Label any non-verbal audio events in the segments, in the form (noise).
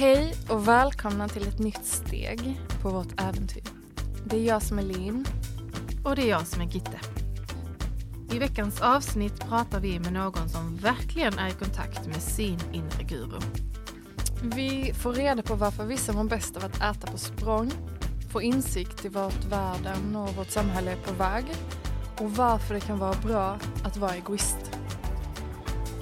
Hej och välkomna till ett nytt steg på vårt äventyr. Det är jag som är Linn. Och det är jag som är Gitte. I veckans avsnitt pratar vi med någon som verkligen är i kontakt med sin inre guru. Vi får reda på varför vissa mår bäst av att äta på språng, får insikt i vart världen och vårt samhälle är på väg och varför det kan vara bra att vara egoist.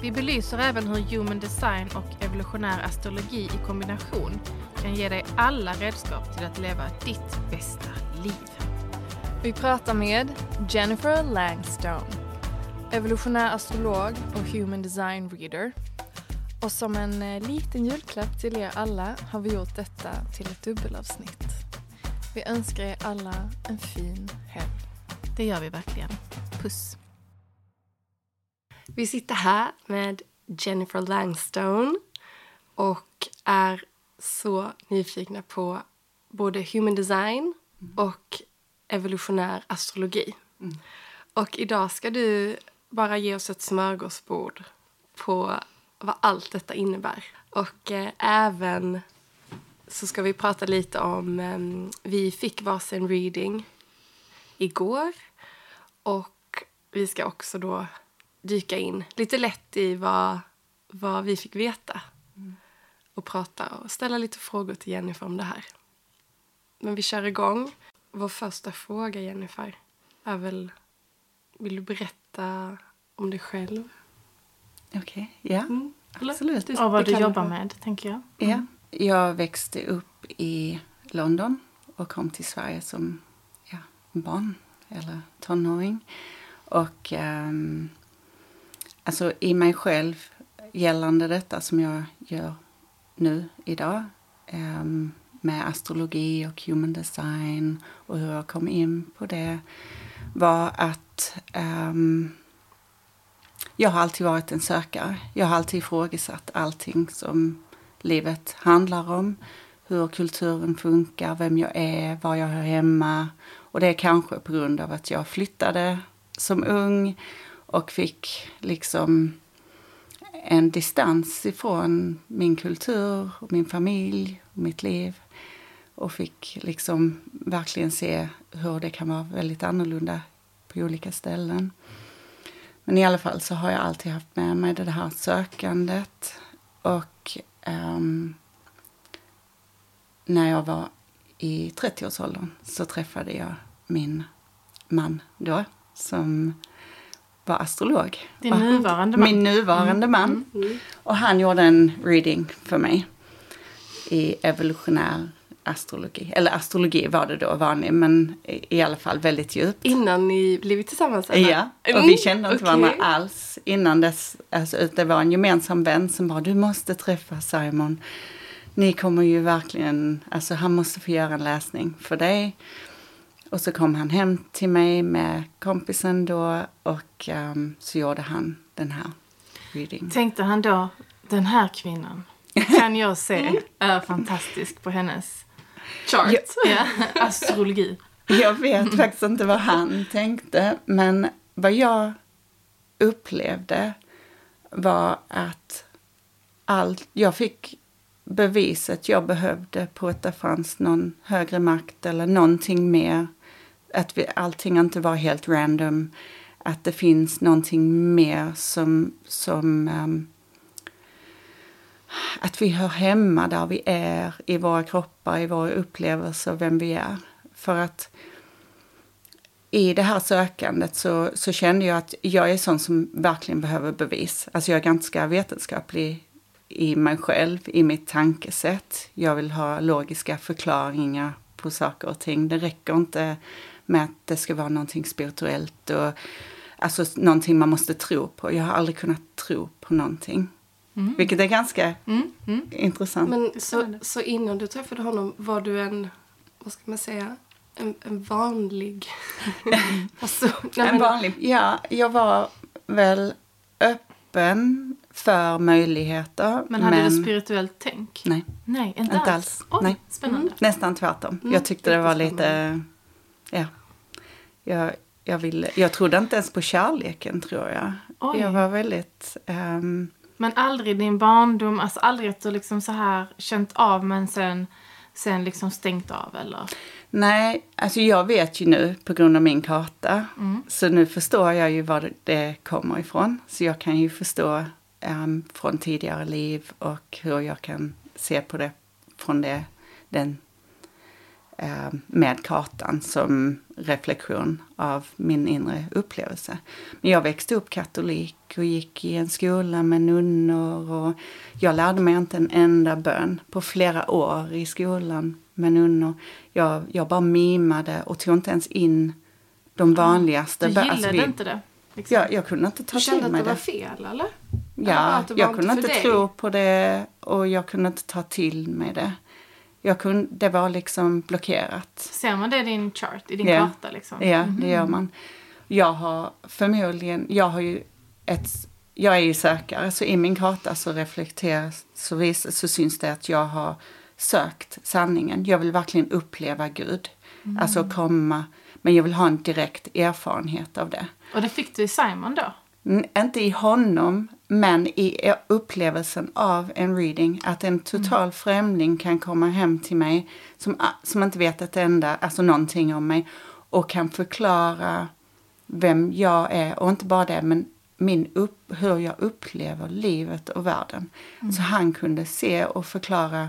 Vi belyser även hur human design och evolutionär astrologi i kombination kan ge dig alla redskap till att leva ditt bästa liv. Vi pratar med Jennifer Langstone, evolutionär astrolog och human design reader. Och som en eh, liten julklapp till er alla har vi gjort detta till ett dubbelavsnitt. Vi önskar er alla en fin helg. Det gör vi verkligen. Puss! Vi sitter här med Jennifer Langstone och är så nyfikna på både human design och evolutionär astrologi. Mm. Och idag ska du bara ge oss ett smörgåsbord på vad allt detta innebär. Och eh, även så ska vi prata lite om... Eh, vi fick varsin reading igår. Och vi ska också då dyka in lite lätt i vad, vad vi fick veta. Och prata och ställa lite frågor till Jennifer om det här. Men vi kör igång. Vår första fråga, Jennifer, är väl... Vill du berätta om dig själv? Okej, ja. Mm. Eller? Absolut. Du- Och vad du jobbar vara. med, tänker jag. Ja. Jag växte upp i London och kom till Sverige som ja, barn eller tonåring. Och ehm, alltså i mig själv gällande detta som jag gör nu idag um, med astrologi och human design och hur jag kom in på det var att um, jag har alltid varit en sökare. Jag har alltid ifrågasatt allting som livet handlar om. Hur kulturen funkar, vem jag är, var jag hör hemma. Och det är kanske på grund av att jag flyttade som ung och fick liksom en distans ifrån min kultur, och min familj och mitt liv. Och fick liksom verkligen se hur det kan vara väldigt annorlunda på olika ställen. Men i alla fall så har jag alltid haft med mig det här sökandet. Och um, när jag var i 30-årsåldern så träffade jag min man då som var astrolog. Din Och- nuvarande man. Min nuvarande man. Och han gjorde en reading för mig i evolutionär astrologi. Eller astrologi var det då vanlig, men i, alla fall väldigt djupt. Innan ni blivit tillsammans? eller? Ja, och Mm, vi kände inte varandra okej. alls innan dess. Alltså, det var en gemensam vän som bara, du måste träffa Simon. Ni kommer ju verkligen, alltså han måste få göra en läsning för dig. Och så kom han hem till mig med kompisen då och ehm, så gjorde han den här reading. Tänkte han då, den här kvinnan (laughs) kan jag se är fantastisk på hennes Chart. ja, astrologi. Jag vet faktiskt inte vad han tänkte, men vad jag upplevde var att allt, jag fick beviset jag behövde på att det fanns någon högre makt eller någonting mer. Att vi, allting inte var helt random. Att det finns någonting mer som, som um, att vi hör hemma där vi är, i våra kroppar, i våra upplevelser, vem vi är. För att i det här sökandet så, så kände jag att jag är sån som verkligen behöver bevis. Alltså jag är ganska vetenskaplig i mig själv, i mitt tankesätt. Jag vill ha logiska förklaringar på saker och ting. Det räcker inte med att det ska vara någonting spirituellt och alltså någonting man måste tro på. Jag har aldrig kunnat tro på någonting. Vilket är ganska Mm, mm. intressant. Men så, så innan du träffade honom var du en, vad ska man säga, en, en vanlig (laughs) person? Nej, En men- vanlig, ja, jag var väl öppen för möjligheter. Men hade du spirituellt tänk? Nej, Nej, inte, Inte alls. alls. Oj, Nej. Spännande. nästan tvärtom. Mm, jag tyckte det var lite... Ja. Jag, jag, ville, jag trodde inte ens på kärleken, tror jag. Oj. Jag var väldigt... ehm, Men aldrig din barndom, alltså aldrig att du liksom så här känt av men sen, sen liksom stängt av eller? Nej, alltså jag vet ju nu på grund av min karta. Så nu förstår jag ju var det kommer ifrån. Så jag kan ju förstå um, från tidigare liv och hur jag kan se på det från det, den um, med kartan som reflektion av min inre upplevelse. Men jag växte upp katolik och gick i en skola med nunnor och jag lärde mig inte en enda bön på flera år i skolan med nunnor. Jag, jag bara mimade och tog inte ens in de vanligaste Du bö- gillade alltså vi- inte det? Liksom. Jag, jag kunde inte ta Du kände till att mig det var det. fel, eller? Ja, det var jag kunde inte dig. tro på det och jag kunde inte ta till mig det. Jag kunde, det var liksom blockerat. Ser man det i din chart, i din Ja. karta liksom? Ja, det gör man. Jag har förmodligen, jag har ju ett, jag är ju sökare så i min karta så reflekteras, så, vis, så syns det att jag har sökt sanningen. Jag vill verkligen uppleva Gud. Alltså komma, men jag vill ha en direkt erfarenhet av det. Och det fick du i Simon då? N- Inte i honom, men i upplevelsen av en reading. Att en total främling kan komma hem till mig som, som inte vet ett enda, alltså någonting om mig och kan förklara vem jag är och inte bara det, men min upp, hur jag upplever livet och världen. Så han kunde se och förklara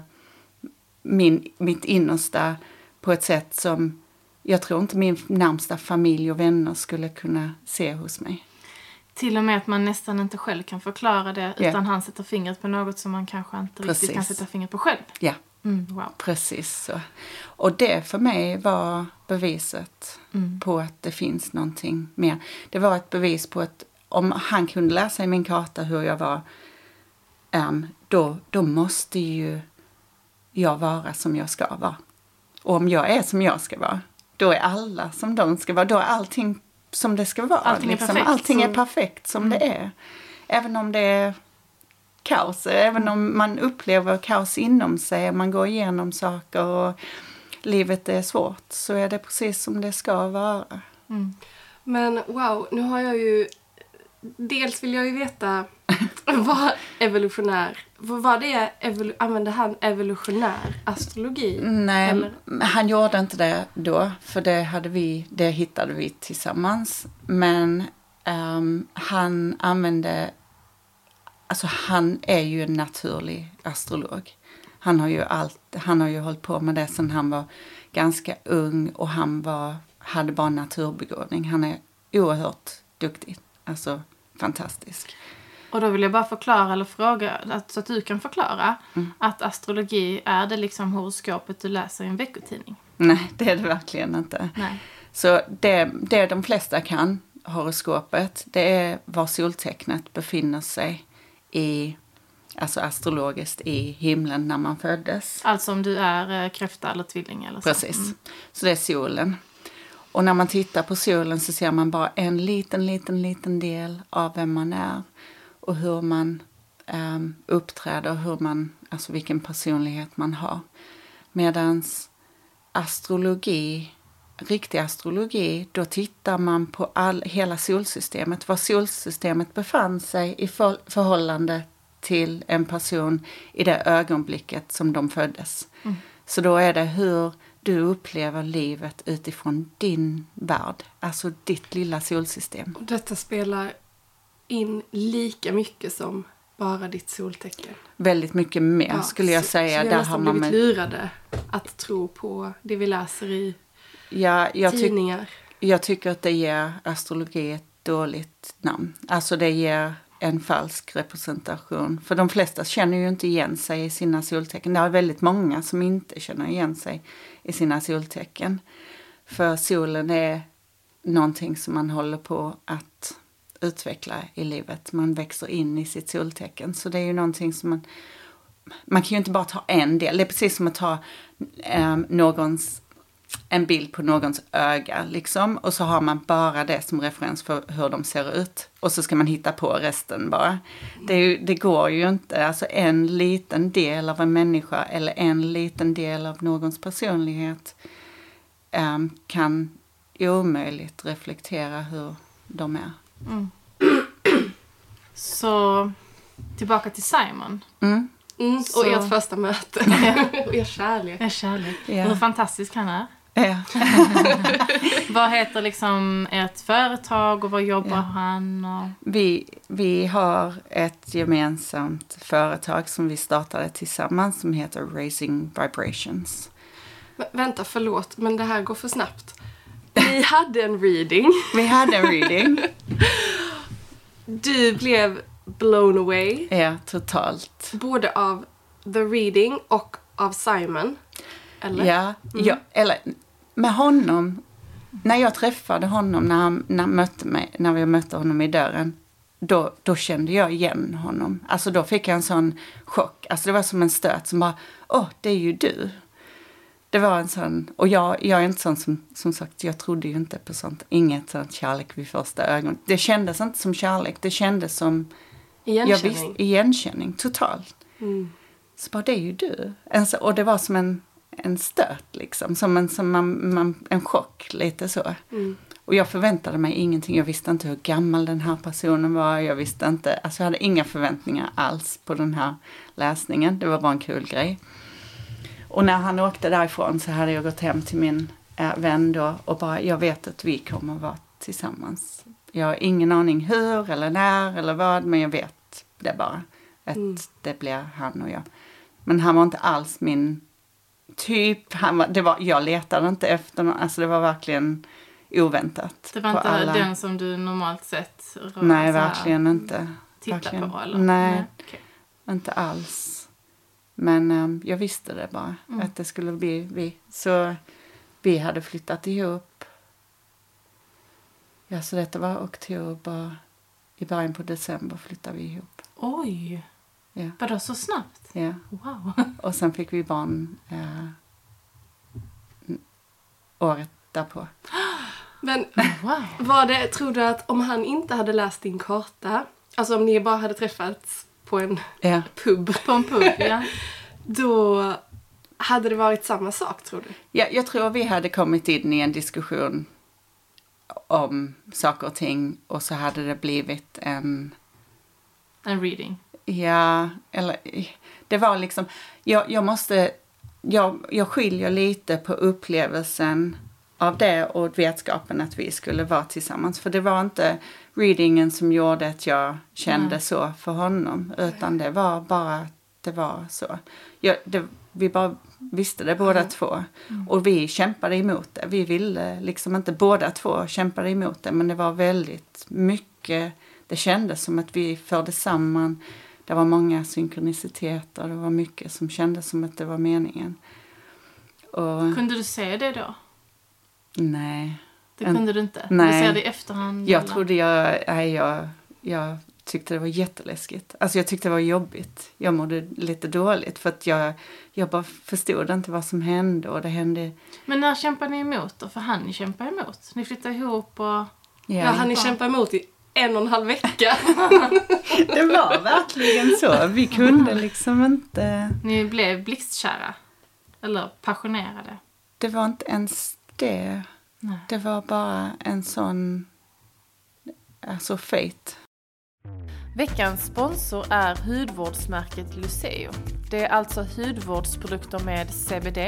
min, mitt innersta på ett sätt som jag tror inte min närmsta familj och vänner skulle kunna se hos mig. Till och med att man nästan inte själv kan förklara det Ja. utan han sätter fingret på något som man kanske inte riktigt kan Precis. sätta fingret på själv. Ja, Mm, wow. precis så. Och det för mig var beviset Mm. på att det finns någonting mer. Det var ett bevis på att om han kunde läsa i min karta hur jag var, ehm, då, då måste ju jag vara som jag ska vara. Och om jag är som jag ska vara, då är alla som de ska vara. Då är allting som det ska vara. Allting är perfekt. Mm. Allting är Så- perfekt som det är. Även om det är kaos, även om man upplever kaos inom sig, man går igenom saker och livet är svårt, så är det precis som det ska vara. Mm. Men wow, nu har jag ju... Dels vill jag ju veta (laughs) vad evolutionär... Vad det är, evolu, använder han evolutionär astrologi? Nej, Eller? han gjorde inte det då, för det, hade vi, det hittade vi tillsammans. Men ehm, han använde... Alltså han är ju en naturlig astrolog. Han har ju, allt, han har ju hållit på med det sedan han var ganska ung och han var, hade bara naturbegåvning. Han är oerhört duktig, alltså fantastisk. Och då vill jag bara förklara eller fråga, att, så att du kan förklara, Mm. att astrologi är det liksom horoskopet du läser i en veckotidning? Nej, det är det verkligen inte. Nej. Så det, det de flesta kan, horoskopet, det är var soltecknet befinner sig i, alltså astrologiskt i himlen när man föddes. Alltså om du är eh, kräfta eller tvilling eller så. Precis. Mm. Så det är solen. Och när man tittar på solen så ser man bara en liten, liten, liten del av vem man är och hur man um, uppträder, hur man, alltså vilken personlighet man har. Medans astrologi, riktig astrologi, då tittar man på all, hela solsystemet, var solsystemet befann sig i för, förhållande till en person i det ögonblicket som de föddes. Så då är det hur du upplever livet utifrån din värld, alltså ditt lilla solsystem. Och detta spelar in lika mycket som bara ditt soltecken. Väldigt mycket mer Ja, skulle jag säga. Så vi har nästan blivit med, lurade att tro på det vi läser i ja, jag, tidningar. jag tycker att det ger astrologi ett dåligt namn. Alltså det ger en falsk representation. För de flesta känner ju inte igen sig i sina soltecken. Det är väldigt många som inte känner igen sig i sina soltecken. För solen är någonting som man håller på att utveckla i livet. Man växer in i sitt soltecken. Så det är ju någonting som man... Man kan ju inte bara ta en del. Det är precis som att ta eh, någons en bild på någons öga liksom och så har man bara det som referens för hur de ser ut och så ska man hitta på resten bara. Det, ju, det går ju inte, alltså en liten del av en människa eller en liten del av någons personlighet ehm, kan omöjligt reflektera hur de är. Så tillbaka till Simon. Mm. Mm, och Så- ert första möte. (laughs) och er kärlek. Ja, kärlek. Ja. Hur fantastisk han är. (laughs) Vad heter liksom ert företag och vad jobbar Ja. han? Och... Vi, vi har ett gemensamt företag som vi startade tillsammans som heter Raising Vibrations. Men, vänta, förlåt, men det här går för snabbt. Vi (laughs) hade en reading. Vi hade en reading. (laughs) Du blev blown away. Ja, totalt. Både av the reading och av Simon. Eller? Ja, ja, eller med honom. När jag träffade honom, när, han, när, mötte mig, när vi mötte honom i dörren, då, då kände jag igen honom. Alltså då fick jag en sån chock. Alltså det var som en stöt som bara, åh, det är ju du. Det var en sån, och jag, jag är inte sån som, som sagt, jag trodde ju inte på sånt. Inget sånt kärlek vid första ögonen. Det kändes inte som kärlek, det kändes som, jag Igenkänning. visste, igenkänning, totalt. Mm. Så bara, det är ju du. Och det var som en, en stöt liksom, som en, som man, man, en chock lite så. Mm. Och jag förväntade mig ingenting, jag visste inte hur gammal den här personen var, jag visste inte, alltså jag hade inga förväntningar alls på den här läsningen, det var bara en kul grej. Och när han åkte därifrån så hade jag gått hem till min eh, vän då och bara, jag vet att vi kommer att vara tillsammans. Jag har ingen aning hur eller när eller vad, men jag vet det bara. Att Mm. det blir han och jag. Men han var inte alls min typ. Han var, det var, jag letade inte efter någon, alltså det var verkligen oväntat. Det var inte alla. den som du normalt sett rör Nej, verkligen inte. tittar verkligen. på? Eller? Nej. okej. Inte alls. Men ehm, jag visste det bara, Mm. att det skulle bli vi. Så vi hade flyttat ihop. Ja, så detta var oktober. I början på december flyttade vi ihop. Oj! Ja. Vadå så snabbt? Ja. Wow. (laughs) Och sen fick vi barn eh, året därpå. (gasps) Men (gasps) wow. var det, tror du att om han inte hade läst din karta, alltså om ni bara hade träffats på en Ja. pub, (laughs) På en pub, ja. (laughs) då hade det varit samma sak tror du? Ja, jag tror vi hade kommit in i en diskussion om saker och ting och så hade det blivit en En reading. Ja, eller det var liksom, jag, jag måste, jag, jag skiljer lite på upplevelsen av det och vetskapen att vi skulle vara tillsammans. För det var inte readingen som gjorde att jag kände Nej. så för honom, utan det var bara att det var så. Jag, det, vi bara visste det båda två. Och vi kämpade emot det. Vi ville liksom inte båda två kämpade emot det, men det var väldigt mycket. Det kändes som att vi förde samman. Det var många synkroniciteter. Det var mycket som kändes som att det var meningen. Och Kunde du se det då? nej, Det kunde du inte? nej. Du ser det i efterhand? jag eller? trodde jag, nej, jag, jag tyckte det var jätteläskigt. Alltså jag tyckte det var jobbigt. Jag mådde lite dåligt för att jag, jag bara förstod inte vad som hände och det hände, Men när kämpade ni emot då? För han ni kämpa emot? Ni flyttade ihop och... ja. Ja, han ni kämpa emot i en och en halv vecka. (laughs) Det var verkligen så. Vi kunde liksom inte... Ni blev blixtkära? Eller passionerade? Det var inte ens det. Nej. Det var bara en sån... Alltså fate. Veckans sponsor är hudvårdsmärket Luceo. Det är alltså hudvårdsprodukter med CBD,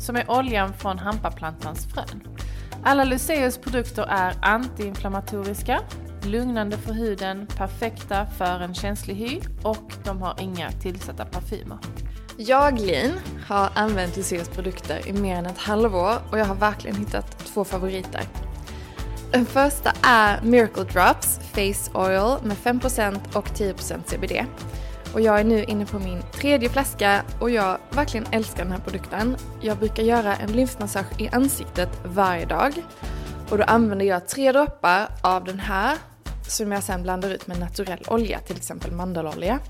som är oljan från hampaplantans frön. Alla Luceos produkter är antiinflammatoriska, lugnande för huden, perfekta för en känslig hy och de har inga tillsatta parfymer. Jag, Lin, har använt Luceos produkter i mer än ett halvår och jag har verkligen hittat två favoriter. Den första är Miracle Drops Face Oil med 5% och 10% CBD. Och jag är nu inne på min tredje flaska och jag verkligen älskar den här produkten. Jag brukar göra en lymfmassage i ansiktet varje dag. Och då använder jag tre droppar av den här som jag sen blandar ut med naturell olja, till exempel mandelolja.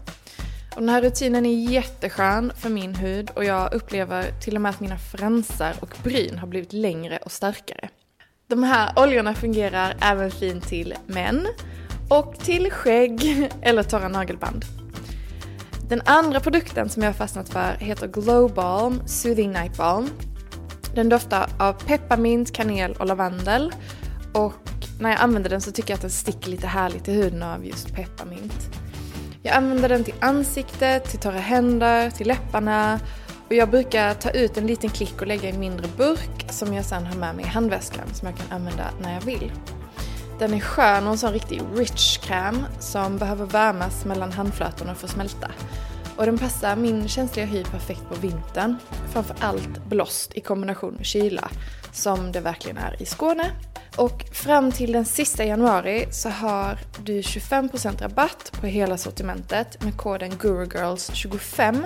Och den här rutinen är jätteskön för min hud och jag upplever till och med att mina fransar och bryn har blivit längre och starkare. De här oljorna fungerar även fint till män och till skägg (laughs) eller torra nagelband. Den andra produkten som jag har fastnat för heter Glow Balm Soothing Night Balm. Den doftar av pepparmint, kanel och lavendel och när jag använder den så tycker jag att den sticker lite härligt i huden av just pepparmint. Jag använder den till ansiktet, till torra händer, till läpparna och jag brukar ta ut en liten klick och lägga i en mindre burk som jag sedan har med mig i handväskan som jag kan använda när jag vill. Den är skön och en sån riktig rich kräm som behöver värmas mellan handflatorna för att smälta. Och den passar min känsliga hy perfekt på vintern. Framför allt blåst i kombination med kyla, som det verkligen är i Skåne. Och fram till den sista januari så har du 25% rabatt på hela sortimentet med koden GuruGirls25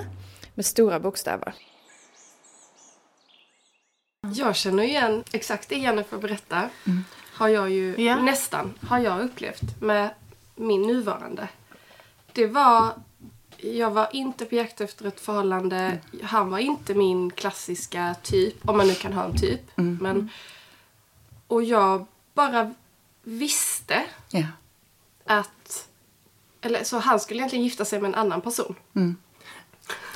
med stora bokstäver. Jag känner igen exakt det Jennifer berättar. Har jag ju Ja. nästan har jag upplevt med min nuvarande. Det var... Jag var inte på jakt efter ett förhållande. Han var inte min klassiska typ, om man nu kan ha en typ. Men, och jag bara visste Ja. att... Eller så han skulle egentligen gifta sig med en annan person. (laughs)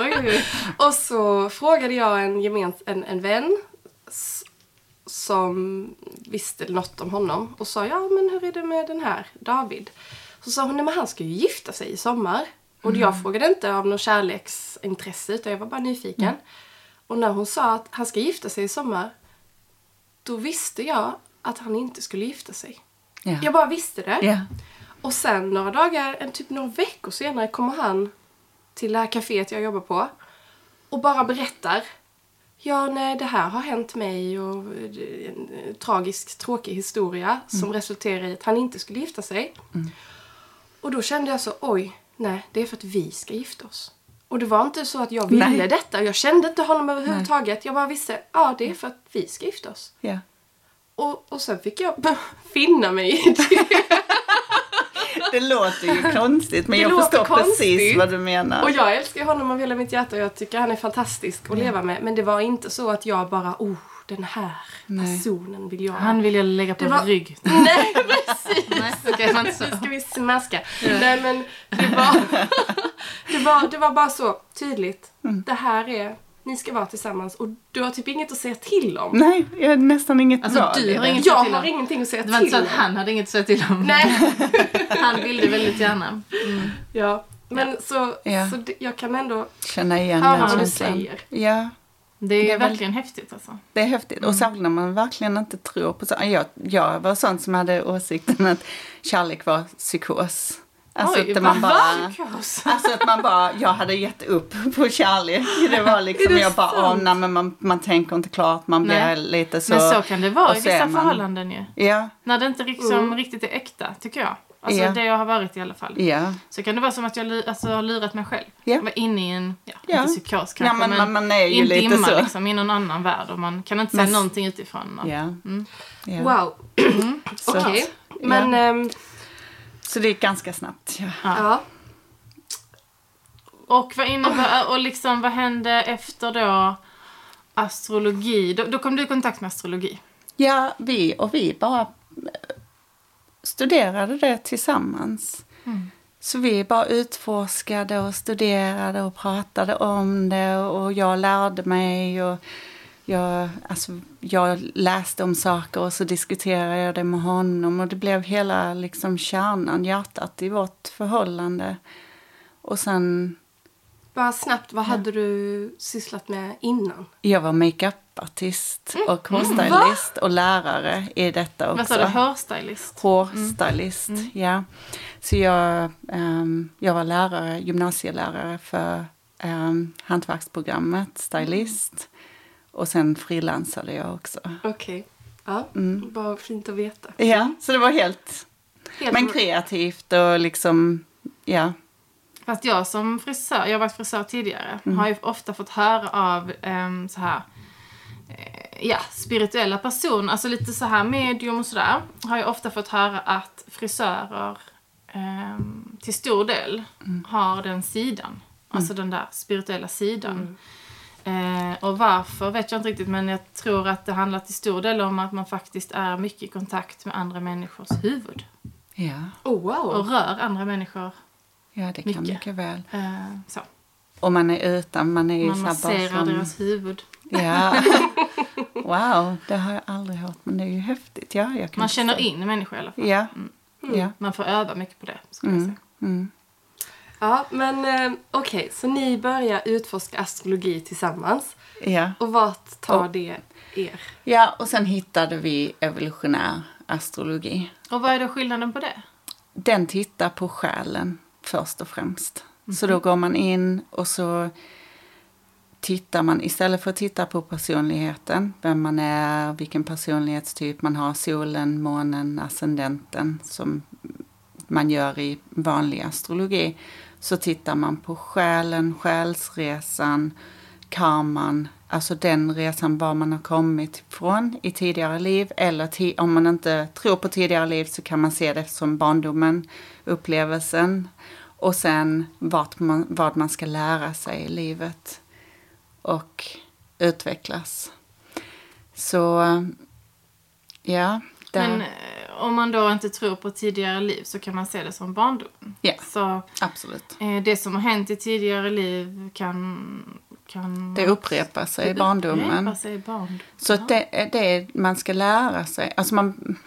Oj, oj, oj. Och så frågade jag en, gemens, en, en vän som visste något om honom och sa ja men hur är det med den här David? Så sa hon nej men han ska ju gifta sig i sommar. Och jag frågade inte av någon kärleksintresse utan jag var bara nyfiken. Och när hon sa att han ska gifta sig i sommar då visste jag att han inte skulle gifta sig. Ja. Jag bara visste det. Ja. Och sen några dagar, en typ några veckor senare kommer han till det här kaféet jag jobbar på och bara berättar. Ja, nej, det här har hänt mig och är en eh, tragisk, tråkig historia som resulterar i att han inte skulle gifta sig. Och då kände jag så, oj, nej, det är för att vi ska gifta oss. Och det var inte så att jag ville Nej. detta. Jag kände inte honom överhuvudtaget. Jag bara visste, ja, det är för att vi ska gifta oss. Ja. Och, och sen fick jag finna mig i det. (laughs) Det låter ju konstigt men Det jag förstår konstigt. precis vad du menar. Och jag älskar honom av hela mitt hjärta och jag tycker han är fantastisk att leva med. Men det var inte så att jag bara, oh, den här Nej. personen vill jag ha. Han vill jag lägga på var- rygg. (laughs) Nej, precis! Nej, så. Nu ska vi smaska. Nej, men det var, (laughs) det var, det var bara så tydligt. Mm. Det här är, ni ska vara tillsammans och du har typ inget att säga till om. Nej, jag har nästan inget Alltså, du har inget- Jag till har om. ingenting att säga Det var inte till så att om. han hade inget att säga till om. Nej. (laughs) Han ville väldigt gärna. Ja, men så, Ja. så jag kan ändå Känna igen höra vad du säger. Ja, Det är, Det är väl- verkligen häftigt alltså. det är häftigt. Och särskilt när man verkligen inte tror på så. Jag, jag var sån som hade åsikten att kärlek var psykos. Alltså Oj, att man bara... Alltså att man bara, jag hade gett upp på kärlek. Det var (laughs) liksom, det jag bara, åh sant? nej men man, man tänker inte klart, man blir Nej. lite så. Men så kan det vara i vissa man- förhållanden ju. Ja, När det inte liksom Mm. riktigt är äkta, tycker jag. Alltså Ja. det jag har varit i alla fall. ja. Så kan det vara som att jag alltså, har lurat mig själv. Ja. Jag var inne i en, ja, Ja. inte psykos kanske, Ja, men, men, man, är ju lite dimma så. liksom, i någon annan värld och man kan inte säga Men- någonting utifrån. Och, Ja. Mm. Wow, (clears throat) Så, okej. Men, ehm, så det gick ganska snabbt. Ja. ja. Och vad innebär, och liksom vad hände efter då astrologi? Då, då kom du i kontakt med astrologi. Ja, vi och vi bara studerade det tillsammans. Så vi bara utforskade och studerade och pratade om det och jag lärde mig och jag, alltså, jag läste om saker och så diskuterade jag det med honom och det blev hela liksom kärnan, hjärtat i vårt förhållande. Och sen, Bara snabbt, vad hade du sysslat med innan? jag var makeupartist Mm. och hårstylist och lärare i detta också. Vad sa du? Hårstylist? Hårstylist, ja. Så jag, ehm, jag var lärare, gymnasielärare för um, hantverksprogrammet, stylist. Och sen frilansade jag också. Okej. Ja, Mm. bara fint att veta. Ja, så det var helt, Helt men kreativt och liksom, ja. Fast jag som frisör, jag har varit frisör tidigare, Mm. har ju ofta fått höra av ehm, så här eh, ja, spirituella personer, alltså lite så här medium och sådär, har jag ofta fått höra att frisörer ehm, till stor del Mm. har den sidan. Alltså den där spirituella sidan. Eh, och varför vet jag inte riktigt men jag tror att det handlar till stor del om att man faktiskt är mycket i kontakt med andra människors huvud. Ja, Oh, wow. Och rör andra människor. Ja det kan Mycket. mycket väl. Eh, så. Och man är utan, man är Man så här bara masserar som- deras huvud. Ja. (laughs) Wow, det har jag aldrig hört, men det är ju häftigt. Ja, jag kan Man känner förstå. in människor i alla fall. Ja, Mm. ja. Man får öva mycket på det, skulle jag Mm. säga. Mm. Ja, men eh, okej, så ni börjar utforska astrologi tillsammans. Ja. Och vart tar Och- det er? ja, och sen hittade vi evolutionär astrologi. Och vad är då skillnaden på det? Den tittar på själen först och främst. Så då går man in och så tittar man, istället för att titta på personligheten, vem man är, vilken personlighetstyp man har, solen, månen, ascendenten, som man gör i vanlig astrologi, så tittar man på själen, själsresan, karman, alltså den resan var man har kommit ifrån i tidigare liv. Eller ti- om man inte tror på tidigare liv så kan man se det som barndomen, upplevelsen. Och sen vart man, vad man ska lära sig i livet och utvecklas. Så ja, där, Men eh, om man då inte tror på tidigare liv så kan man se det som barndomen. Ja. Så absolut. eh, det som har hänt i tidigare liv kan... kan Det upprepar sig i barndomen. sig i barndom. Så det är det man ska lära sig. Alltså man,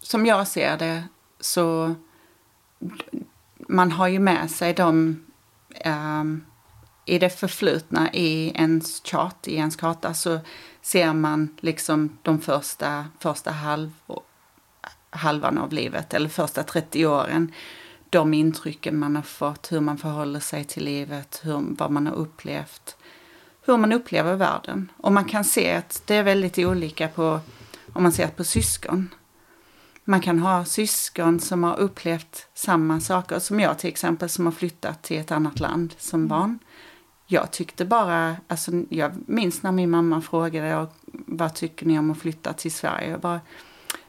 som jag ser det så man har ju med sig dem ehm, i det förflutna i ens chart, i ens karta så ser man liksom de första, första halv, halvan av livet eller första 30 åren. De intrycken man har fått, hur man förhåller sig till livet, hur, vad man har upplevt hur man upplever världen. Och man kan se att det är väldigt olika på, om man ser på syskon. Man kan ha syskon som har upplevt samma saker, som jag till exempel som har flyttat till ett annat land som barn. Jag tyckte bara, alltså jag minns när min mamma frågade "Ja, vad tycker ni om att flytta till Sverige? Jag bara,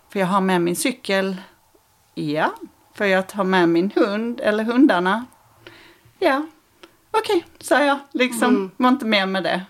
för jag har med min cykel? Ja. För jag tar med min hund eller hundarna? Ja. Okej, sa jag. Liksom, Mm. var inte mer med det.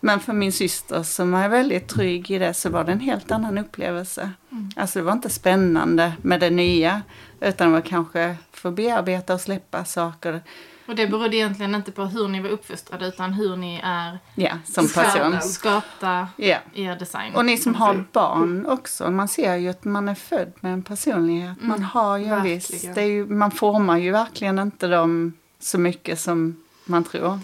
Men för min syster som är väldigt trygg i det så var det en helt annan upplevelse. Alltså det var inte spännande med det nya. Utan det var kanske få bearbeta och släppa saker. Och det berodde egentligen inte på hur ni var uppfostrade utan hur ni är Ja, som person. skapta Ja. er design. Och ni som har barn också, man ser ju att man är född med en personlighet. Man har ju en viss, ju, man formar ju verkligen inte dem så mycket som man tror.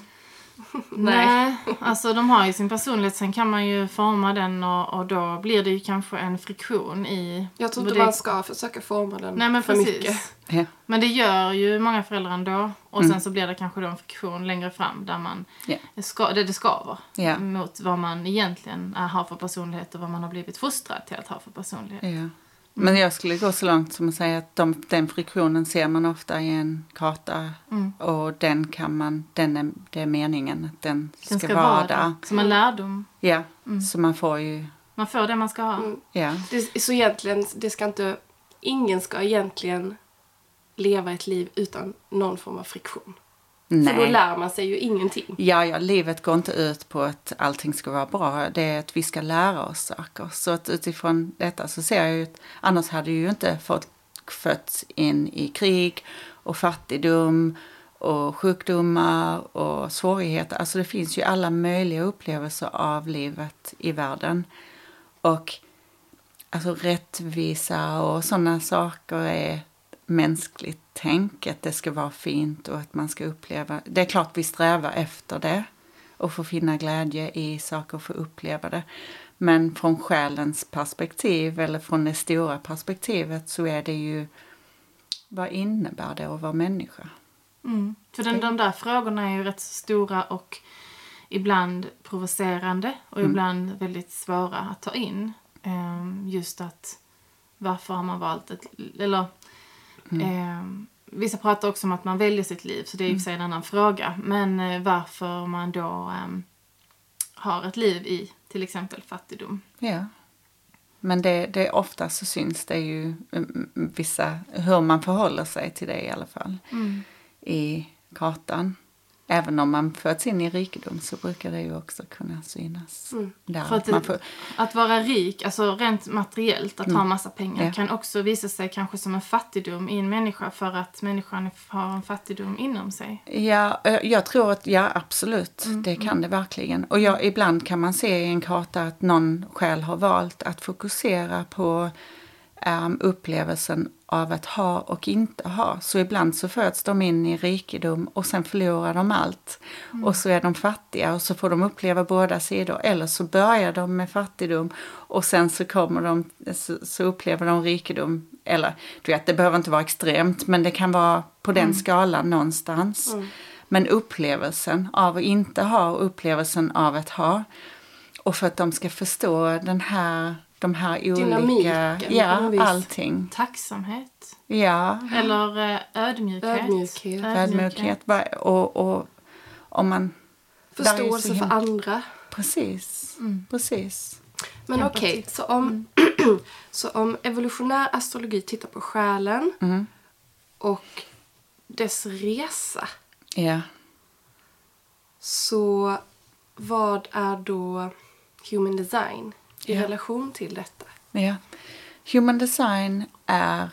Nej, alltså de har ju sin personlighet. Sen kan man ju forma den och, och då blir det ju kanske en friktion i... Jag tror inte det- man ska försöka forma den Nej men för precis. mycket. Ja. Men det gör ju många föräldrar ändå. Och Mm. sen så blir det kanske då en friktion längre fram där man Ja. ska, det, det skaver. Ja. Mot vad man egentligen är, har för personlighet och vad man har blivit fostrad till att ha för personlighet. Ja. Men jag skulle gå så långt som att säga att de, den friktionen ser man ofta i en karta. Mm. Och den kan man, den är, det är meningen att den ska, Den ska vara vara där. Som en lärdom. Ja, så man får ju, Man får det man ska ha. Mm. ja. Det, så egentligen, det ska inte... Ingen ska egentligen leva ett liv utan någon form av friktion. För då Nej. lär man sig ju ingenting. Ja, ja, livet går inte ut på att allting ska vara bra. Det är att vi ska lära oss saker. Så att utifrån detta så ser jag ju att annars hade ju inte folk fötts in i krig och fattigdom och sjukdomar och svårigheter. Alltså det finns ju alla möjliga upplevelser av livet i världen. Och alltså rättvisa och sådana saker är mänskligt tänk, att det ska vara fint och att man ska uppleva. Det är klart vi strävar efter det och få finna glädje i saker och få uppleva det. Men från själens perspektiv eller från det stora perspektivet så är det ju vad innebär det att vara människa? Mm. För den, de där frågorna är ju rätt stora och ibland provocerande och Mm. ibland väldigt svåra att ta in. Ehm, just att varför har man valt ett... Eller... Mm. ehm, vissa pratar också om att man väljer sitt liv, så det är i och för sig en annan fråga. Men eh, varför man då ehm, har ett liv i till exempel fattigdom. Ja. Men det, det ofta så syns det ju mm, vissa, hur man förhåller sig till det i alla fall. I kartan. Även om man föds in i rikedom så brukar det ju också kunna synas. Mm. Där, att det- får, Att vara rik, alltså rent materiellt, att ha massa pengar Mm. Ja. kan också visa sig kanske som en fattigdom i en människa för att människan har en fattigdom inom sig. Ja, jag tror att, ja absolut, det kan det verkligen. Och jag, ibland kan man se i en karta att någon själv har valt att fokusera på um, upplevelsen av att ha och inte ha. Så ibland så föds de in i rikedom och sen förlorar de allt. Mm. Och så är de fattiga och så får de uppleva båda sidor. Eller så börjar de med fattigdom och sen så kommer de, så, upplever de rikedom. Eller du vet, det behöver inte vara extremt men det kan vara på den mm. skalan någonstans. Mm. Men upplevelsen av att inte ha och upplevelsen av att ha. Och för att de ska förstå den här de här olika... Dynamiken. Ja, allting. Tacksamhet. Ja. Eller eh, ödmjukhet. Ödmjukhet. Ödmjukhet. Och, och om man... Förståelse för andra. Precis. Mm. Precis. Men okej, okay, så, om, mm. (clears throat) så om evolutionär astrologi tittar på själen mm. och dess resa. Ja. Så vad är då human design? I ja. relation till detta. Ja. Human design är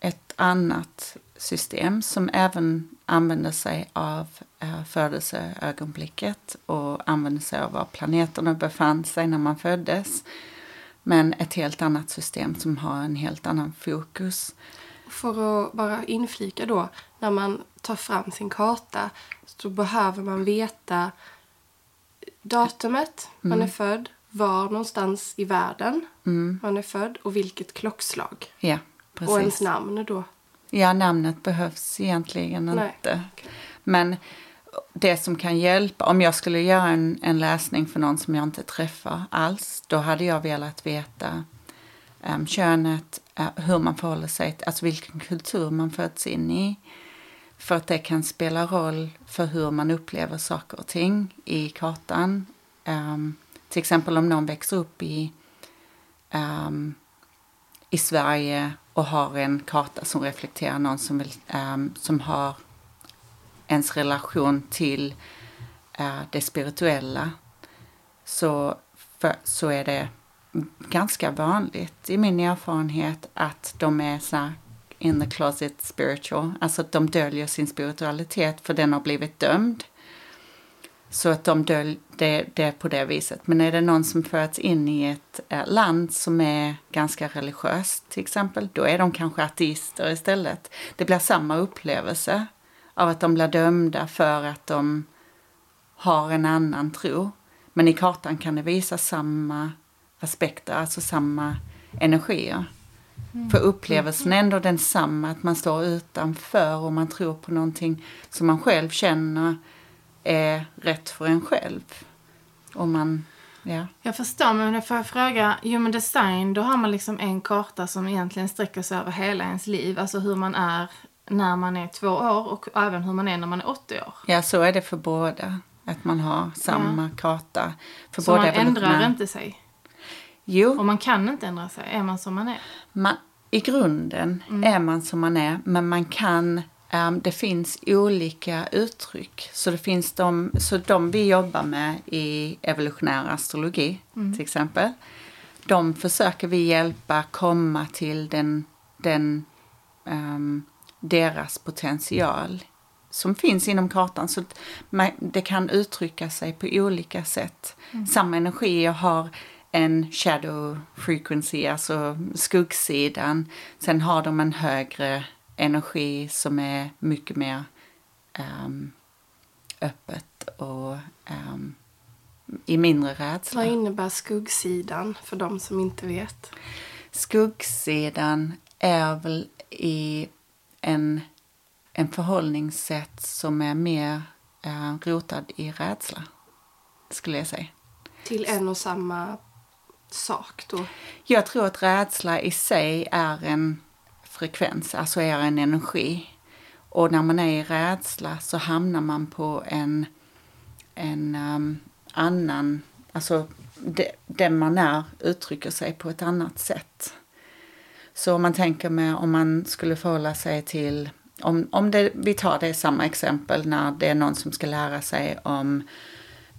ett annat system som även använder sig av eh, födelseögonblicket och använder sig av var planeterna befann sig när man föddes. Men ett helt annat system som har en helt annan fokus. För att bara inflika då, när man tar fram sin karta så behöver man veta datumet mm. man är född, var någonstans i världen mm. man är född och vilket klockslag. Ja, precis. Och ens namn då. Ja, namnet behövs egentligen Nej. inte. Men det som kan hjälpa, om jag skulle göra en, en läsning för någon som jag inte träffar alls, då hade jag velat veta um, könet, uh, hur man förhåller sig, alltså vilken kultur man föds in i. För att det kan spela roll för hur man upplever saker och ting i kartan. Um, till exempel om någon växer upp i, um, i Sverige och har en karta som reflekterar någon som, vill, um, som har ens relation till uh, det spirituella så, för, så är det ganska vanligt i min erfarenhet att de är så in the closet spiritual, alltså att de döljer sin spiritualitet för den har blivit dömd. Så att de dölj, det, det på det viset. Men är det någon som föds in i ett eh, land som är ganska religiöst till exempel, då är de kanske ateister istället. Det blir samma upplevelse av att de blir dömda för att de har en annan tro. Men i kartan kan det visa samma aspekter, alltså samma energier. Mm. För upplevelsen är ändå densamma, att man står utanför och man tror på någonting som man själv känner är rätt för en själv. Om man, ja. Jag förstår, men får jag fråga, human design, då har man liksom en karta som egentligen sträcker sig över hela ens liv. Alltså hur man är när man är två år och även hur man är när man är 80 år. Ja, så är det för båda. Att man har samma ja. karta. För så man ändrar inte sig? Jo. Och man kan inte ändra sig? Är man som man är? Man, I grunden mm. är man som man är, men man kan det finns olika uttryck. Så det finns de, så de vi jobbar med i evolutionär astrologi mm. till exempel. De försöker vi hjälpa komma till den, den, um, deras potential som finns inom kartan. Så det kan uttrycka sig på olika sätt. Mm. Samma energier har en shadow frequency, alltså skuggsidan. Sen har de en högre energi som är mycket mer um, öppet och um, i mindre rädsla. Vad innebär skuggsidan för de som inte vet? Skuggsidan är väl i en, en förhållningssätt som är mer uh, rotad i rädsla, skulle jag säga. Till en och samma sak då? Jag tror att rädsla i sig är en frekvens, alltså är en energi. Och när man är i rädsla så hamnar man på en, en um, annan, alltså den man är uttrycker sig på ett annat sätt. Så om man tänker med om man skulle förhålla sig till, om, om det, vi tar det samma exempel när det är någon som ska lära sig om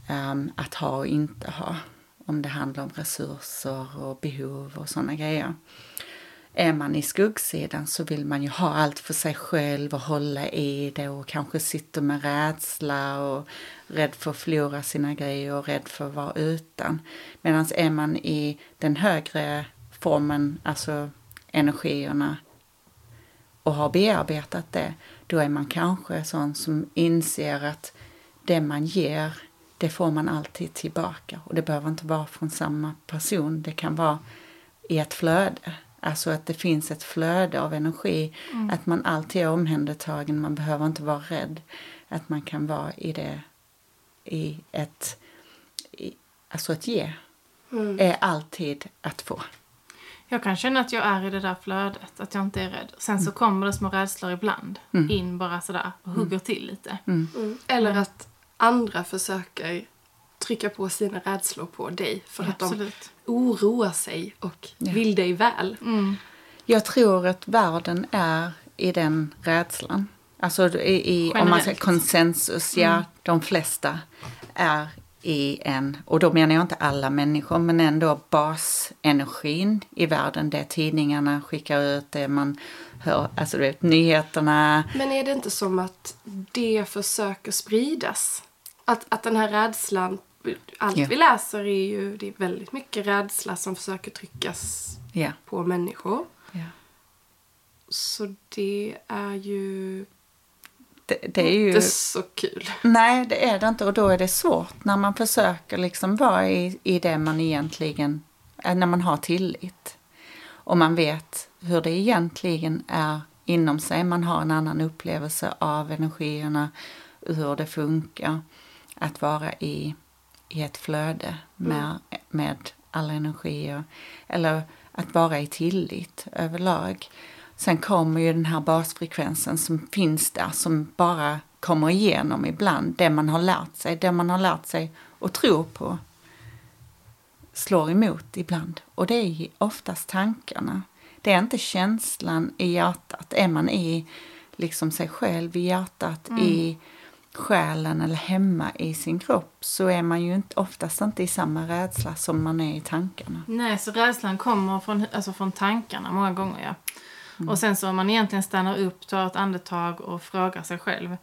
um, att ha och inte ha. Om det handlar om resurser och behov och sådana grejer. Är man i skuggsidan så vill man ju ha allt för sig själv och hålla i det och kanske sitter med rädsla och rädd för att förlora sina grejer och rädd för att vara utan. Medan är man i den högre formen, alltså energierna, och har bearbetat det, då är man kanske sån som inser att det man ger, det får man alltid tillbaka. Och det behöver inte vara från samma person, det kan vara i ett flöde. Alltså att det finns ett flöde av energi, mm. att man alltid är omhändertagen, man behöver inte vara rädd. Att man kan vara i det, i ett, i, alltså att ge, mm. är alltid att få. Jag kan känna att jag är i det där flödet, att jag inte är rädd. Sen så mm. kommer det små rädslor ibland mm. in bara sådär och hugger mm. till lite. Mm. mm. Eller att andra försöker trycka på sina rädslor på dig för ja, att absolut. de oroar sig och ja. vill dig väl. Mm. Jag tror att världen är i den rädslan. Alltså i, i om man säger konsensus, ja, de flesta är i en, och då menar jag inte alla människor, men ändå basenergin i världen. Det tidningarna skickar ut, det man hör, alltså du vet nyheterna. Men är det inte som att det försöker spridas? Att, att den här rädslan, allt yeah. vi läser är ju, det är väldigt mycket rädsla som försöker tryckas yeah. på människor. Yeah. Så det är ju det, det, är ju... Inte så kul. Nej, det är det inte. Och då är det svårt när man försöker liksom vara i, i det man egentligen... Eh, när man har tillit. Och man vet hur det egentligen är inom sig. Man har en annan upplevelse av energierna, hur det funkar att vara i, i ett flöde med, mm. med alla energier. Eller att vara i tillit överlag. Sen kommer ju den här basfrekvensen som finns där som bara kommer igenom ibland. Det man har lärt sig, det man har lärt sig att tro på slår emot ibland. Och det är oftast tankarna. Det är inte känslan i hjärtat. Är man i liksom sig själv i hjärtat, mm. i själen eller hemma i sin kropp så är man ju inte, oftast inte i samma rädsla som man är i tankarna. Nej, så rädslan kommer från, alltså från tankarna många gånger. Ja. Mm. Och sen så om man egentligen stannar upp, tar ett andetag och frågar sig själv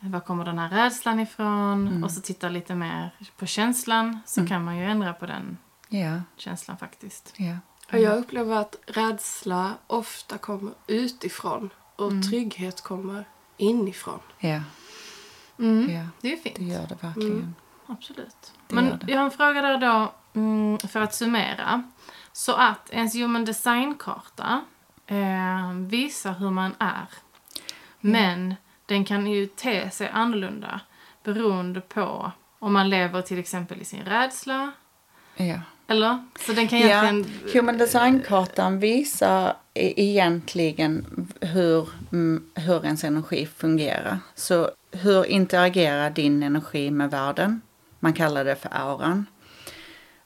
var kommer den här rädslan ifrån? Mm. Och så tittar lite mer på känslan så mm. kan man ju ändra på den yeah. känslan faktiskt. Yeah. Mm. Jag upplever att rädsla ofta kommer utifrån och mm. trygghet kommer inifrån. Ja. Mm. ja. Det är fint. Det gör det verkligen. Mm. Absolut. Det Men jag har en fråga där då, för att summera. Så att ens human design-karta eh, visar hur man är. Men den kan ju te sig annorlunda beroende på om man lever till exempel i sin rädsla. Ja. Eller? Så den kan egentligen... Ja, Human Design-kartan visar e- egentligen hur, mm, hur ens energi fungerar. Så hur interagerar din energi med världen? Man kallar det för auran.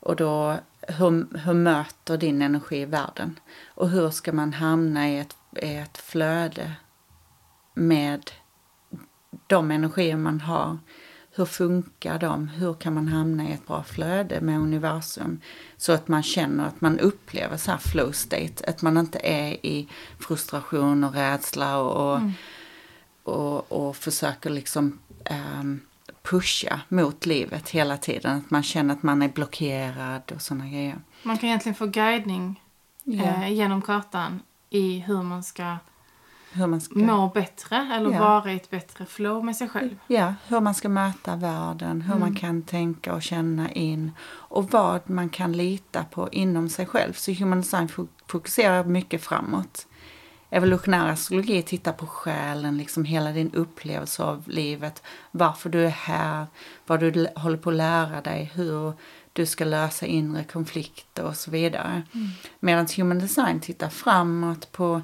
Och då hur, hur möter din energi världen? Och hur ska man hamna i ett, i ett flöde med de energier man har? Hur funkar de? Hur kan man hamna i ett bra flöde med universum? Så att man känner att man upplever så här flow state. Att man inte är i frustration och rädsla och, och, mm och, och försöker liksom um, pusha mot livet hela tiden. Att man känner att man är blockerad och sådana grejer. Man kan egentligen få guidning ja. eh, genom kartan i hur man ska hur man ska må bättre eller ja. vara i ett bättre flow med sig själv. Ja, hur man ska möta världen, hur mm. man kan tänka och känna in och vad man kan lita på inom sig själv. Så Human Design fokuserar mycket framåt evolutionär astrologi tittar på själen, liksom hela din upplevelse av livet, varför du är här, vad du håller på att lära dig, hur du ska lösa inre konflikter och så vidare. Mm. Medan human design tittar framåt på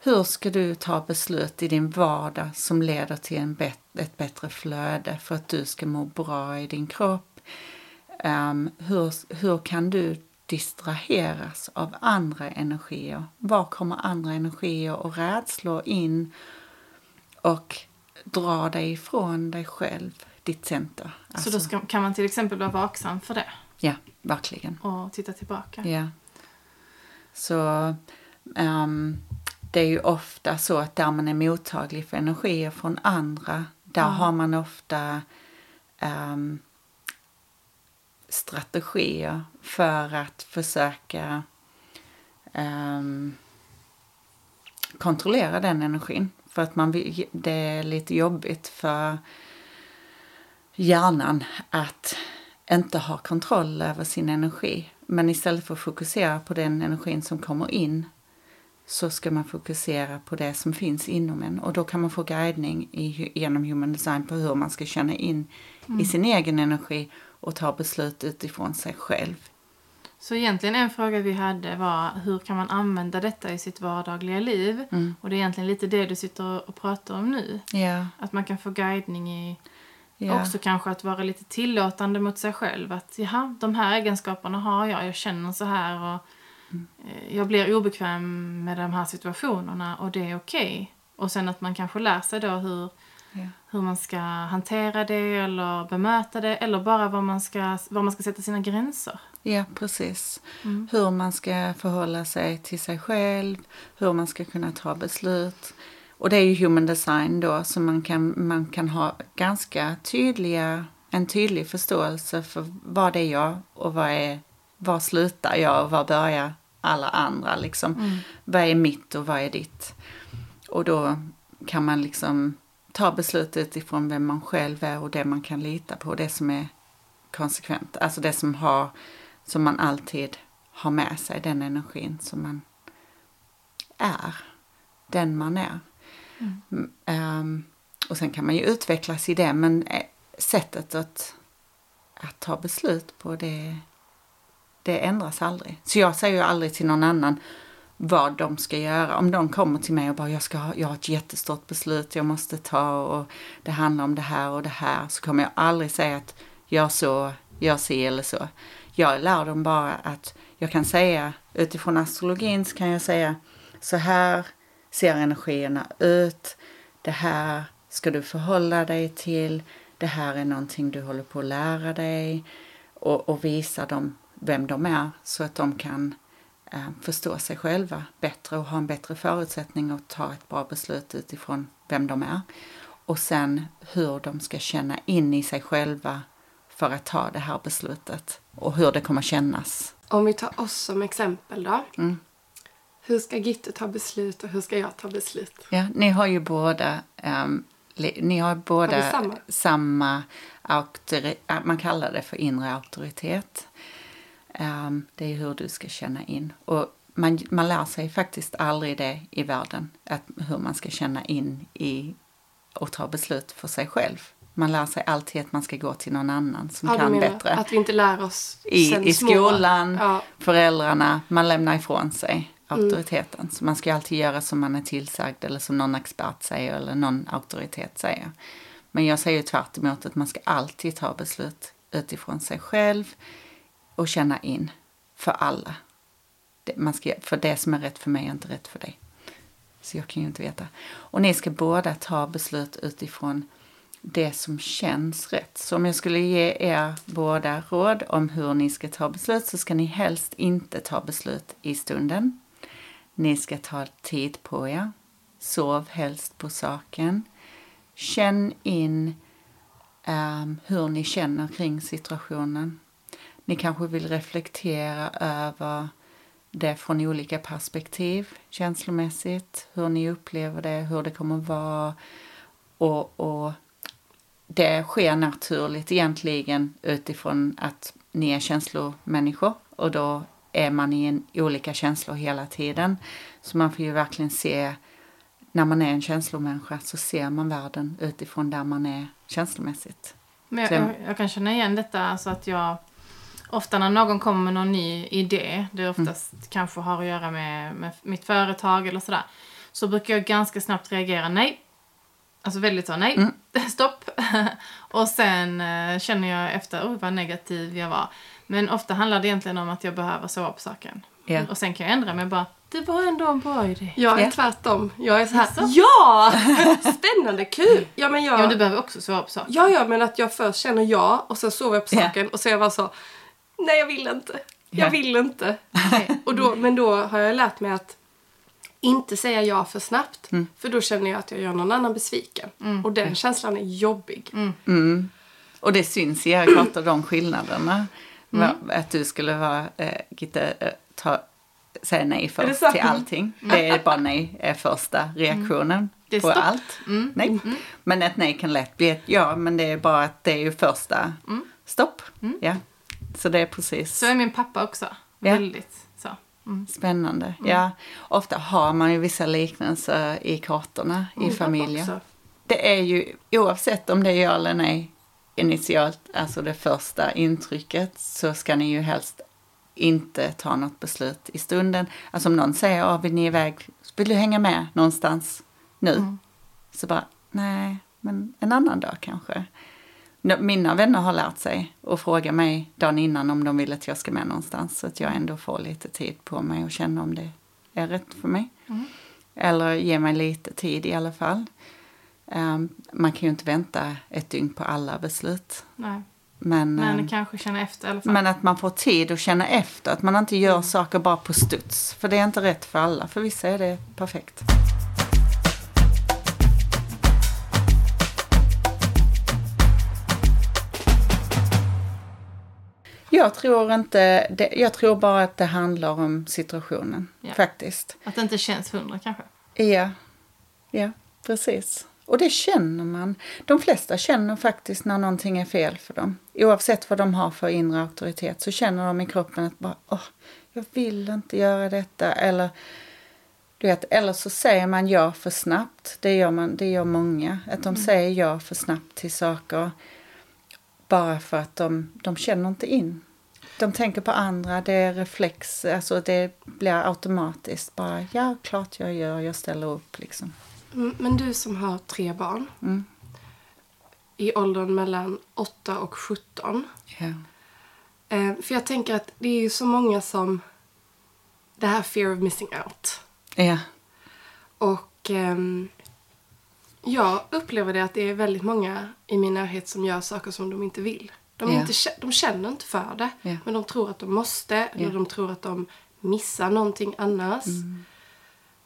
hur ska du ta beslut i din vardag som leder till en bet ett bättre flöde för att du ska må bra i din kropp? Um, hur, hur kan du distraheras av andra energier. Var kommer andra energier och rädslor in och dra dig ifrån dig själv, ditt center. Alltså, så då alltså- ska, kan man till exempel vara vaksam för det? Ja, verkligen. Och titta tillbaka? Ja. Så um, det är ju ofta så att där man är mottaglig för energier från andra, där ja. har man ofta um, strategier för att försöka um, kontrollera den energin. För att man, det är lite jobbigt för hjärnan att inte ha kontroll över sin energi. Men istället för att fokusera på den energin som kommer in så ska man fokusera på det som finns inom en. Och då kan man få guidning i, genom human design på hur man ska känna in i sin egen energi och ta beslut utifrån sig själv. Så egentligen en fråga vi hade var hur kan man använda detta i sitt vardagliga liv? Mm. Och det är egentligen lite det du sitter och pratar om nu. Ja, Att man kan få guidning i ja. också kanske att vara lite tillåtande mot sig själv. Att jaha, de här egenskaperna har jag, jag känner så här och eh, jag blir obekväm med de här situationerna och det är okej. Och sen att man kanske lär sig då hur, Ja. hur man ska hantera det eller bemöta det eller bara var man ska, var man ska sätta sina gränser. Ja, precis. Mm. Hur man ska förhålla sig till sig själv, hur man ska kunna ta beslut. Och det är ju human design då, så man kan, man kan ha ganska tydliga, en tydlig förståelse för vad det är jag och vad är, var slutar jag och var börjar alla andra liksom. Vad är mitt och vad är ditt? Och då kan man liksom ta beslut utifrån vem man själv är och det man kan lita på, det som är konsekvent. Alltså det som har som man alltid har med sig, den energin som man är. Den man är. Mm, ehm, och sen kan man ju utvecklas i det, men eh, sättet att, att ta beslut på det, det ändras aldrig. Så jag säger ju aldrig till någon annan vad de ska göra. Om de kommer till mig och bara jag, ska ha, jag har ett jättestort beslut jag måste ta och det handlar om det här och det här så kommer jag aldrig säga att gör så, gör si eller så. Jag lär dem bara att jag kan säga utifrån astrologin så kan jag säga så här ser energierna ut. Det här ska du förhålla dig till. Det här är någonting du håller på att lära dig. Och, och visa dem vem de är så att de kan förstå sig själva bättre och ha en bättre förutsättning att ta ett bra beslut utifrån vem de är. Och sen hur de ska känna in i sig själva för att ta det här beslutet och hur det kommer kännas. Om vi tar oss som exempel då. Mm. Hur ska Gitte ta beslut och hur ska jag ta beslut? Ja, ni har ju båda, li- ni har båda Har samma? samma auktori- man kallar det för inre auktoritet. Ehm, det är hur du ska känna in. Och man, man lär sig faktiskt aldrig det i världen, att, hur man ska känna in i och ta beslut för sig själv. Man lär sig alltid att man ska gå till någon annan som Ja, kan menar bättre. Att vi inte lär oss I, i skolan, Ja. föräldrarna, man lämnar ifrån sig Mm. auktoriteten. Så man ska alltid göra som man är tillsagd eller som någon expert säger eller någon auktoritet säger. Men jag säger ju tvärt emot att man ska alltid ta beslut utifrån sig själv och känna in för alla. Det, man ska, för det som är rätt för mig är inte rätt för dig. Så jag kan ju inte veta. Och ni ska båda ta beslut utifrån det som känns rätt. Så om jag skulle ge er båda råd om hur ni ska ta beslut så ska ni helst inte ta beslut i stunden. Ni ska ta tid på er. Sov helst på saken. Känn in um, hur ni känner kring situationen. Ni kanske vill reflektera över det från olika perspektiv känslomässigt. Hur ni upplever det, hur det kommer vara. Och, och det sker naturligt egentligen utifrån att ni är känslomänniskor och då är man i en, olika känslor hela tiden. Så man får ju verkligen se, när man är en känslomänniska så ser man världen utifrån där man är känslomässigt. Men jag, jag, jag kan känna igen detta, alltså att jag ofta när någon kommer med någon ny idé, det oftast kanske har att göra med, med mitt företag eller sådär, så brukar jag ganska snabbt reagera nej. Alltså väldigt så, nej, (laughs) stopp. (laughs) och sen eh, känner jag efter, oj vad negativ jag var. Men ofta handlar det egentligen om att jag behöver sova på saken. Ja. Och sen kan jag ändra mig bara, det var ändå en bra idé. Jag är Ja. tvärtom. Jag är så här, Jaså? ja! (laughs) Spännande, kul! Ja men jag... Ja, men du behöver också sova på saken. Ja, ja, men att jag först känner ja och sen sover jag på saken och så är jag bara så Nej, jag vill inte. Jag Ja. vill inte. och då, men då har jag lärt mig att inte säga ja för snabbt. För då känner jag att jag gör någon annan besviken. Och den känslan är jobbig. Mm. Och det syns i era kartor, de skillnaderna. Va- Att du skulle vara, eh, Gitte, eh, ta säga nej först till allting. Det är bara nej är första reaktionen på stopp. allt. Nej. Men ett nej kan lätt bli ett ja, men det är bara att det är ju första stopp. Ja. Så det är precis Så är min pappa också. Ja. Väldigt så. Mm. spännande. Ja. Ofta har man ju vissa liknelser i kartorna i familjen. Det är ju oavsett om det är ja eller nej initialt, alltså det första intrycket, så ska ni ju helst inte ta något beslut i stunden. Alltså om någon säger, ja, vill ni iväg, vill du hänga med någonstans nu? Så bara, nej, men en annan dag kanske. Mina vänner har lärt sig att fråga mig dagen innan om de vill att jag ska med någonstans. Så att jag ändå får lite tid på mig och känna om det är rätt för mig. Eller ge mig lite tid i alla fall. Ehm, man kan ju inte vänta ett dygn på alla beslut. Nej. Men, Men ehm, kanske känna efter i alla fall. men att man får tid att känna efter. Att man inte gör saker bara på studs. För det är inte rätt för alla. För vissa är det perfekt. Jag tror inte, det, jag tror bara att det handlar om situationen. Ja. Faktiskt. Att det inte känns hundra kanske. Ja, ja, precis. Och det känner man. De flesta känner faktiskt när någonting är fel för dem. Oavsett vad de har för inre auktoritet så känner de i kroppen att bara, åh, jag vill inte göra detta. Eller, du vet, eller så säger man ja för snabbt. Det gör, man, det gör många. Att de säger ja för snabbt till saker. Bara för att de, de känner inte in. De tänker på andra, det är reflex, alltså det blir automatiskt. Bara, ja, klart jag gör, jag ställer upp liksom. Mm, Men du som har tre barn Mm. i åldern mellan 8 och 17. Ja. Eh, för jag tänker att det är ju så många som... Det här fear of missing out. Ja. Och ehm, jag upplever det att det är väldigt många i min närhet som gör saker som de inte vill. De, Ja. inte, de känner inte för det, Ja. men de tror att de måste. Eller de tror att de missar någonting annars.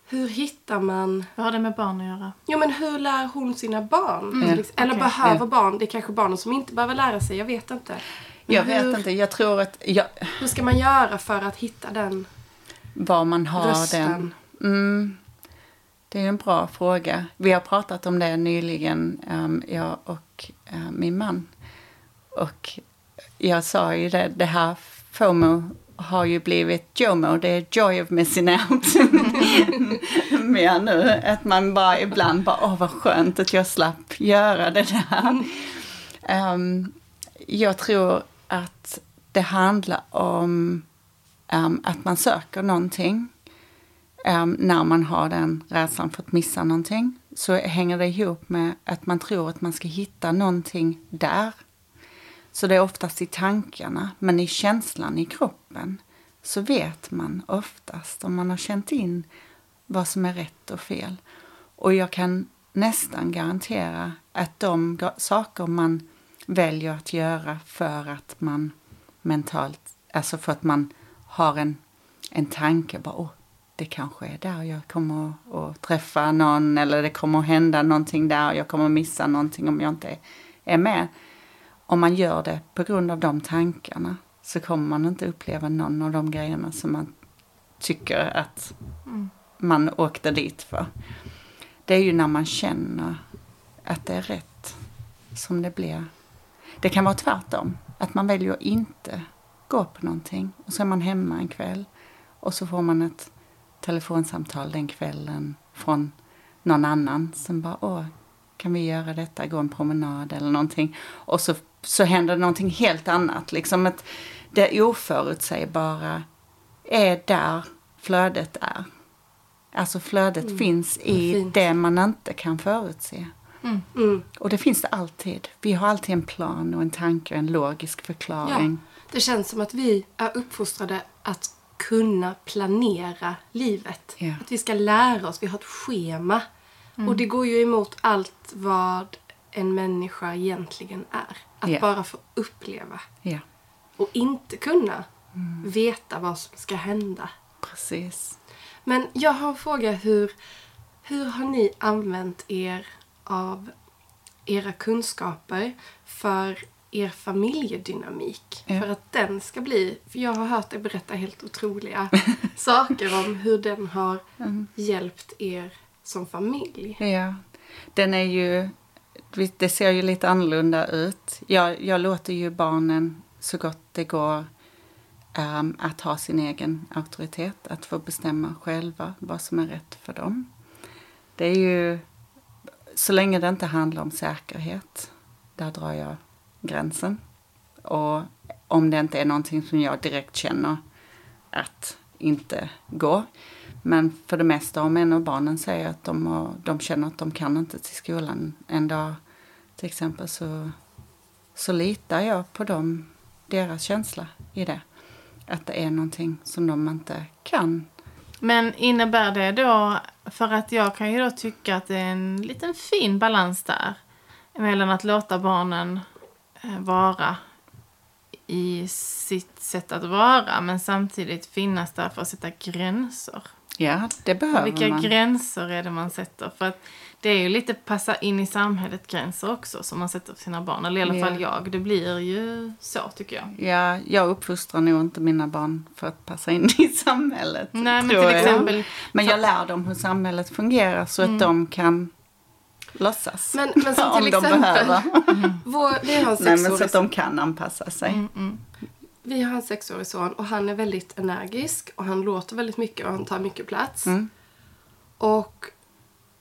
Hur hittar man... Vad har det med barn att göra? Jo, men hur lär hon sina barn? Ja. Liksom? Eller Okej. behöver barn? Det är kanske barnen som inte behöver lära sig, jag vet inte. Men Jag hur, vet inte, jag tror att jag, Hur ska man göra för att hitta den var man har rösten? den. Mm, det är en bra fråga. Vi har pratat om det nyligen, ehm, jag och eh, min man. Och jag sa ju det, det här FOMO har ju blivit JOMO, det är Joy of Missing Out. (laughs) Mer nu, att man bara ibland bara, åh vad skönt att jag slapp göra det där. Um, jag tror att det handlar om um, att man söker någonting. Um, när man har den rädslan för att missa någonting så hänger det ihop med att man tror att man ska hitta någonting där. Så det är oftast i tankarna, men i känslan i kroppen så vet man oftast om man har känt in vad som är rätt och fel. Och jag kan nästan garantera att de saker man väljer att göra för att man mentalt, alltså för att man har en, en tanke, bara åh, det kanske är där jag kommer att, träffa någon eller det kommer att hända någonting där, jag kommer att missa någonting om jag inte är med. Om man gör det på grund av de tankarna så kommer man inte uppleva någon av de grejerna som man tycker att man åkte dit för. Det är ju när man känner att det är rätt som det blir. Det kan vara tvärtom, att man väljer att inte gå på någonting och så är man hemma en kväll och så får man ett telefonsamtal den kvällen från någon annan som bara åh, kan vi göra detta, gå en promenad eller någonting. Och så, så händer någonting helt annat. Liksom att det oförutsägbara är där flödet är. Alltså flödet finns i fint. det man inte kan förutse. Mm. Och det finns det alltid. Vi har alltid en plan och en tanke och en logisk förklaring. Det känns som att vi är uppfostrade att kunna planera livet. Ja. Att vi ska lära oss, vi har ett schema. Och det går ju emot allt vad en människa egentligen är. Att Ja. bara få uppleva Ja, och inte kunna veta vad som ska hända. precis. Men jag har en fråga hur, hur har ni använt er av era kunskaper för er familjedynamik. Ja. För att den ska bli, för jag har hört dig berätta helt otroliga (laughs) saker om hur den har Mm. hjälpt er som familj. Ja, den är ju... Det ser ju lite annorlunda ut. Jag, jag låter ju barnen så gott det går ehm, att ha sin egen auktoritet, att få bestämma själva vad som är rätt för dem. Det är ju... Så länge det inte handlar om säkerhet, där drar jag gränsen. Och om det inte är någonting som jag direkt känner att inte gå. Men för det mesta, om en av barnen säger att de, har, de känner att de kan inte till skolan en dag till exempel så, så litar jag på dem, deras känsla i det. Att det är någonting som de inte kan. Men innebär det då, för att jag kan ju då tycka att det är en liten fin balans där mellan att låta barnen vara i sitt sätt att vara men samtidigt finnas där för att sätta gränser. Ja, det behöver Vilka man. gränser är det man sätter? För att det är ju lite passa in i samhället gränser också som man sätter för sina barn. Eller i alla Ja. fall jag. Det blir ju så tycker jag. Ja, jag uppfostrar nog inte mina barn för att passa in i samhället. Nej men till jag. exempel. Men jag lär dem hur samhället fungerar så att de kan låtsas. Men, men som (laughs) om till de exempel, behöver. (laughs) vår, vi har en Nej, men så att de kan anpassa sig. Mm, mm. Vi har en sexårig son och han är väldigt energisk och han låter väldigt mycket och han tar mycket plats. Mm. Och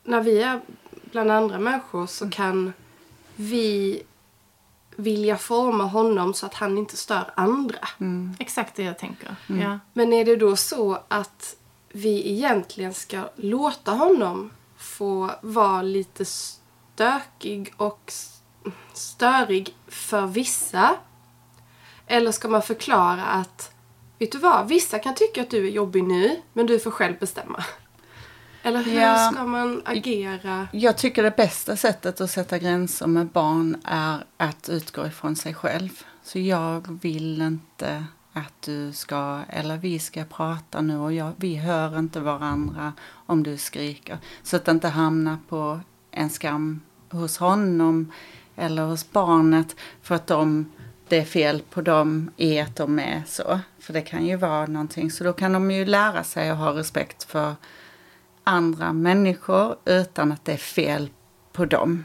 när vi är bland andra människor så kan vi vilja forma honom så att han inte stör andra. Mm. Exakt det jag tänker. Ja. Men är det då så att vi egentligen ska låta honom få vara lite stökig och störig för vissa? Eller ska man förklara att, vet du vad, vissa kan tycka att du är jobbig nu, men du får själv bestämma. Eller hur Ja. ska man agera? Jag tycker det bästa sättet att sätta gränser med barn är att utgå ifrån sig själv. Så jag vill inte att du ska, eller vi ska prata nu och jag, vi hör inte varandra om du skriker. Så att det inte hamnar på en skam hos honom eller hos barnet för att de, det är fel på dem i att de är så. För det kan ju vara någonting. Så då kan de ju lära sig att ha respekt för andra människor utan att det är fel på dem.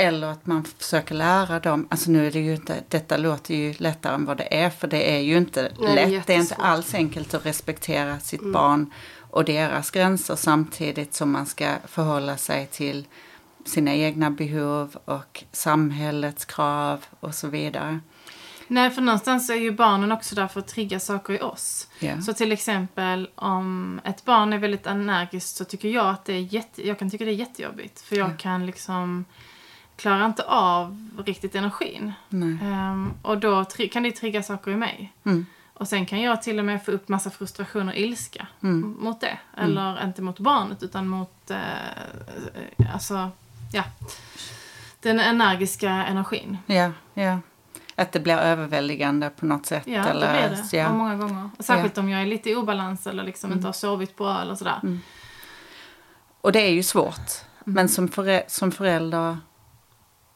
Eller att man försöker lära dem, alltså nu är det ju inte, detta låter ju lättare än vad det är för det är ju inte Nej, det är lätt. Det är inte alls enkelt att respektera sitt barn och deras gränser samtidigt som man ska förhålla sig till sina egna behov och samhällets krav och så vidare. Nej, för någonstans är ju barnen också där för att trigga saker i oss. Ja. Så till exempel om ett barn är väldigt energiskt så tycker jag att det är jätte, jag kan tycka det är jättejobbigt. För jag Ja. kan liksom, klarar inte av riktigt energin. Ehm, och då kan det trigga saker i mig. Mm. Och sen kan jag till och med få upp massa frustration och ilska Mm. mot det. Eller inte mot barnet utan mot, eh, alltså, ja. Den energiska energin. Ja, ja. Att det blir överväldigande på något sätt. Ja, eller, det blir det. Ja. Många gånger. Och särskilt om jag är lite i obalans eller liksom inte har sovit bra eller sådär. Mm. Och det är ju svårt. Men som, förä- som förälder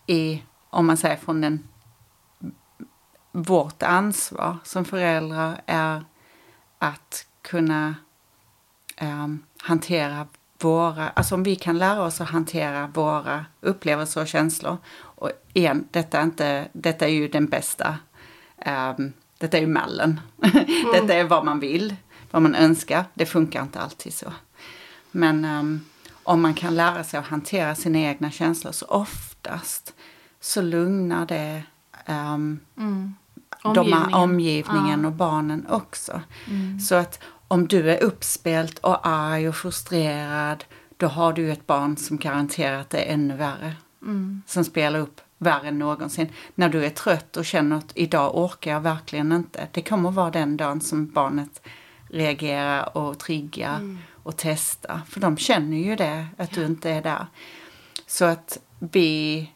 i, om man säger från den, vårt ansvar som föräldrar är att kunna ehm, hantera våra, alltså om vi kan lära oss att hantera våra upplevelser och känslor. Och igen, detta är, inte, detta är ju den bästa, ehm, detta är ju mallen. (laughs) detta är vad man vill, vad man önskar. Det funkar inte alltid så. Men ehm, om man kan lära sig att hantera sina egna känslor så oftast så lugnar det ehm, Mm. de Omgivningen. här omgivningen Ja. och barnen också. Mm. Så att om du är uppspelt och arg och frustrerad då har du ett barn som garanterat är ännu värre. Mm. Som spelar upp värre än någonsin. När du är trött och känner att idag orkar jag verkligen inte. Det kommer vara den dagen som barnet reagerar och triggar och testar. För de känner ju det, att du inte är där. Så att vi,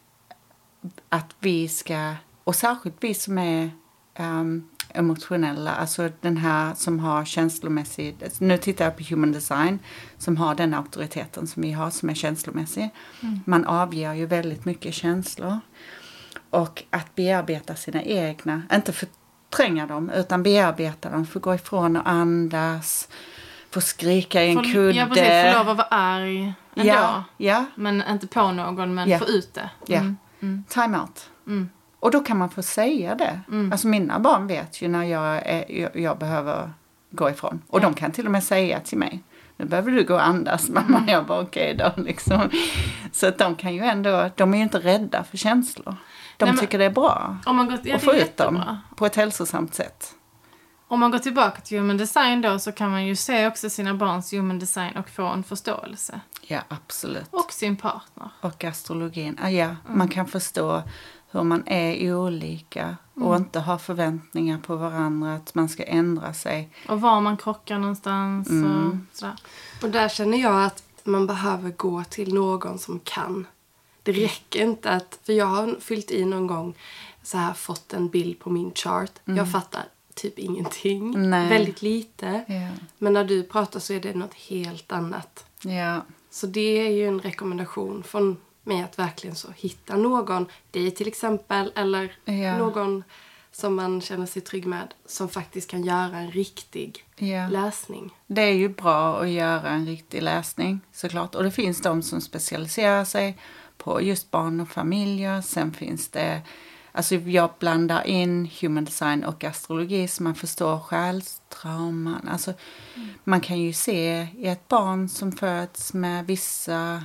att vi ska, och särskilt vi som är ehm, emotionella, alltså den här som har känslomässig, nu tittar jag på human design, som har den auktoriteten som vi har som är känslomässig. Man avger ju väldigt mycket känslor. Och att bearbeta sina egna, inte förtränga dem utan bearbeta dem, få gå ifrån och andas, få skrika i en Få- kudde. Ja, precis. Få lov att vara arg ändå. ja, ja, Men inte på någon, men Ja. få ut det. ja. Mm. Mm. Time out. Mm. Och då kan man få säga det. Mm. Alltså mina barn vet ju när jag, är, jag, jag behöver gå ifrån. Och Ja. de kan till och med säga till mig, nu behöver du gå och andas mamma. Jag bara okej då (laughs) liksom. Så att de kan ju ändå, de är ju inte rädda för känslor. De Nej, men- tycker det är bra Om man går, ja, att få ut dem på ett hälsosamt sätt. Om man går tillbaka till human design då så kan man ju se också sina barns human design och få en förståelse. Ja, absolut. Och sin partner. Och astrologin, ah, ja, Mm. man kan förstå hur man är olika och Mm. inte ha förväntningar på varandra att man ska ändra sig. Och var man krockar någonstans Mm. och sådär. Och där känner jag att man behöver gå till någon som kan. Det räcker inte att, för jag har fyllt i någon gång så här fått en bild på min chart. Jag fattar typ ingenting. Nej. Väldigt lite. Ja. Men när du pratar så är det något helt annat. Ja, Så det är ju en rekommendation från mig att verkligen så hitta någon, dig till exempel, eller Ja. någon som man känner sig trygg med, som faktiskt kan göra en riktig ja. läsning. Det är ju bra att göra en riktig läsning såklart. Och det finns de som specialiserar sig på just barn och familjer. Sen finns det, alltså jag blandar in human design och astrologi så man förstår själstrauman. Alltså man kan ju se i ett barn som föds med vissa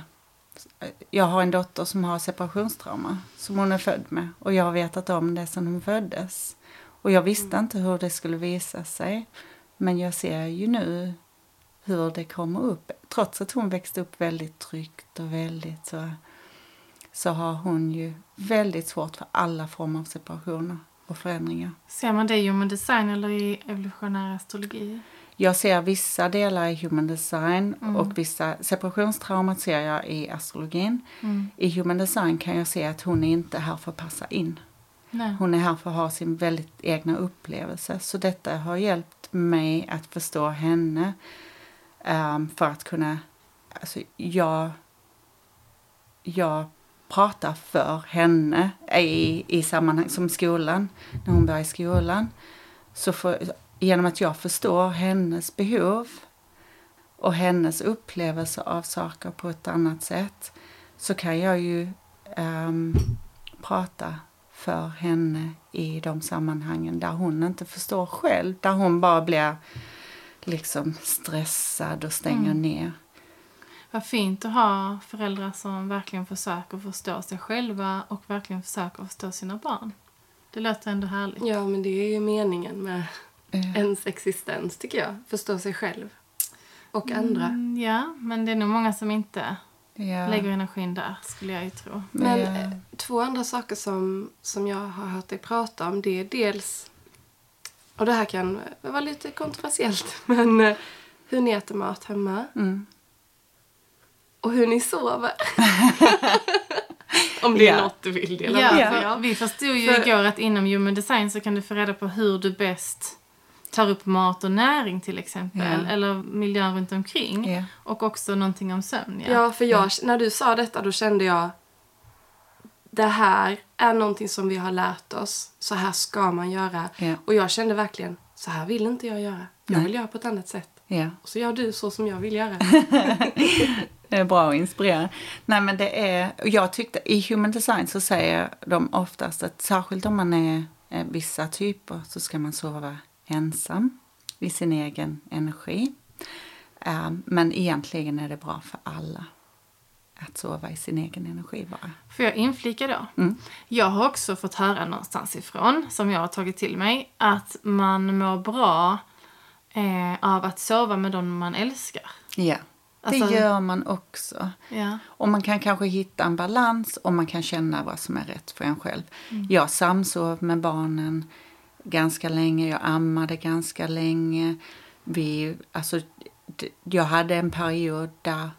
jag har en dotter som har separationstrauma som hon är född med och jag har vetat om det sedan hon föddes. Och jag visste inte hur det skulle visa sig. Men jag ser ju nu hur det kommer upp. Trots att hon växte upp väldigt tryggt och väldigt så, så har hon ju väldigt svårt för alla former av separationer och förändringar. Ser man det i human design eller i evolutionär astrologi? Jag ser vissa delar i human design Mm. och vissa separationstraumat ser jag i astrologin. Mm. I human design kan jag se att hon är inte här för att passa in. Nej. Hon är här för att ha sin väldigt egna upplevelse. Så detta har hjälpt mig att förstå henne. ehm, för att kunna... Alltså, jag, jag pratar för henne i, i sammanhang som skolan. När hon börjar i skolan. Så för, genom att jag förstår hennes behov och hennes upplevelse av saker på ett annat sätt så kan jag ju ehm, prata för henne i de sammanhangen där hon inte förstår själv. Där hon bara blir liksom stressad och stänger Mm. ner. Vad fint att ha föräldrar som verkligen försöker förstå sig själva och verkligen försöker förstå sina barn. Det låter ändå härligt. Ja, men det är ju meningen med Eh, ens existens, tycker jag. Förstå sig själv. Och andra. Mm, ja, men det är nog många som inte ja. lägger energin där, skulle jag ju tro. Men Ja. eh, två andra saker som, som jag har hört dig prata om, det är dels... Och det här kan vara lite kontroversiellt, (laughs) men eh, hur ni äter mat hemma Mm. Och hur ni sover. Om det är Ja. något du vill dela Ja, med dig av. vi förstod ju För- igår att inom human design så kan du få reda på hur du bäst tar upp mat och näring till exempel. Ja. Eller miljön runt omkring. Ja. Och också någonting om sömn. Ja, för jag, när du sa detta då kände jag det här är någonting som vi har lärt oss. Så här ska man göra. Och jag kände verkligen, så här vill inte jag göra. Jag Nej. vill göra på ett annat sätt. Och så gör du så som jag vill göra. (laughs) Det är bra att inspirera. Nej men det är, jag tyckte i human design så säger de oftast att särskilt om man är vissa typer så ska man sova ensam i sin egen energi. Eh, men egentligen är det bra för alla att sova i sin egen energi bara. Får jag inflika då? Mm. Jag har också fått höra någonstans ifrån, som jag har tagit till mig, att man mår bra eh, av att sova med de man älskar. Ja, det Alltså- gör man också. Ja. Och man kan kanske hitta en balans och man kan känna vad som är rätt för en själv. Jag samsov med barnen ganska länge, jag ammade ganska länge. Vi, alltså, jag hade en period där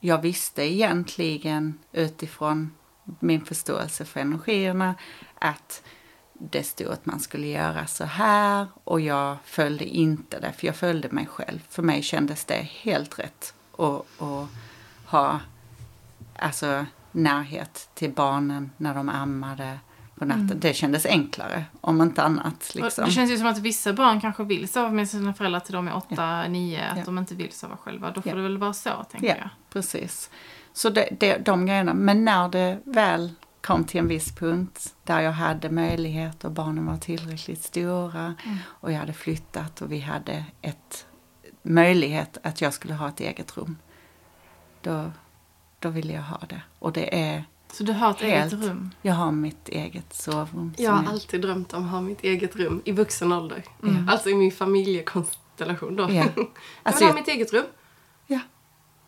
jag visste egentligen utifrån min förståelse för energierna att det stod att man skulle göra så här och jag följde inte det för jag följde mig själv. För mig kändes det helt rätt att, att ha alltså, närhet till barnen när de ammade på natten. Det kändes enklare, om inte annat. Och Liksom. Det känns ju som att vissa barn kanske vill sova med sina föräldrar till de är 8, 9, att Ja. de inte vill sova själva. Då får Ja. det väl vara så, tänker Ja, jag. precis. Så det, det, de grejerna. Men när det väl kom till en viss punkt där jag hade möjlighet och barnen var tillräckligt stora Mm. och jag hade flyttat och vi hade ett möjlighet att jag skulle ha ett eget rum. Då, då ville jag ha det. Och det är, Så du har ett eget Helt. rum? jag har mitt eget sovrum. Jag har alltid drömt om att ha mitt eget rum i vuxen ålder. Mm. Alltså i min familjekonstellation då. Ja. (laughs) jag vill Alltså, ha mitt eget rum. ja.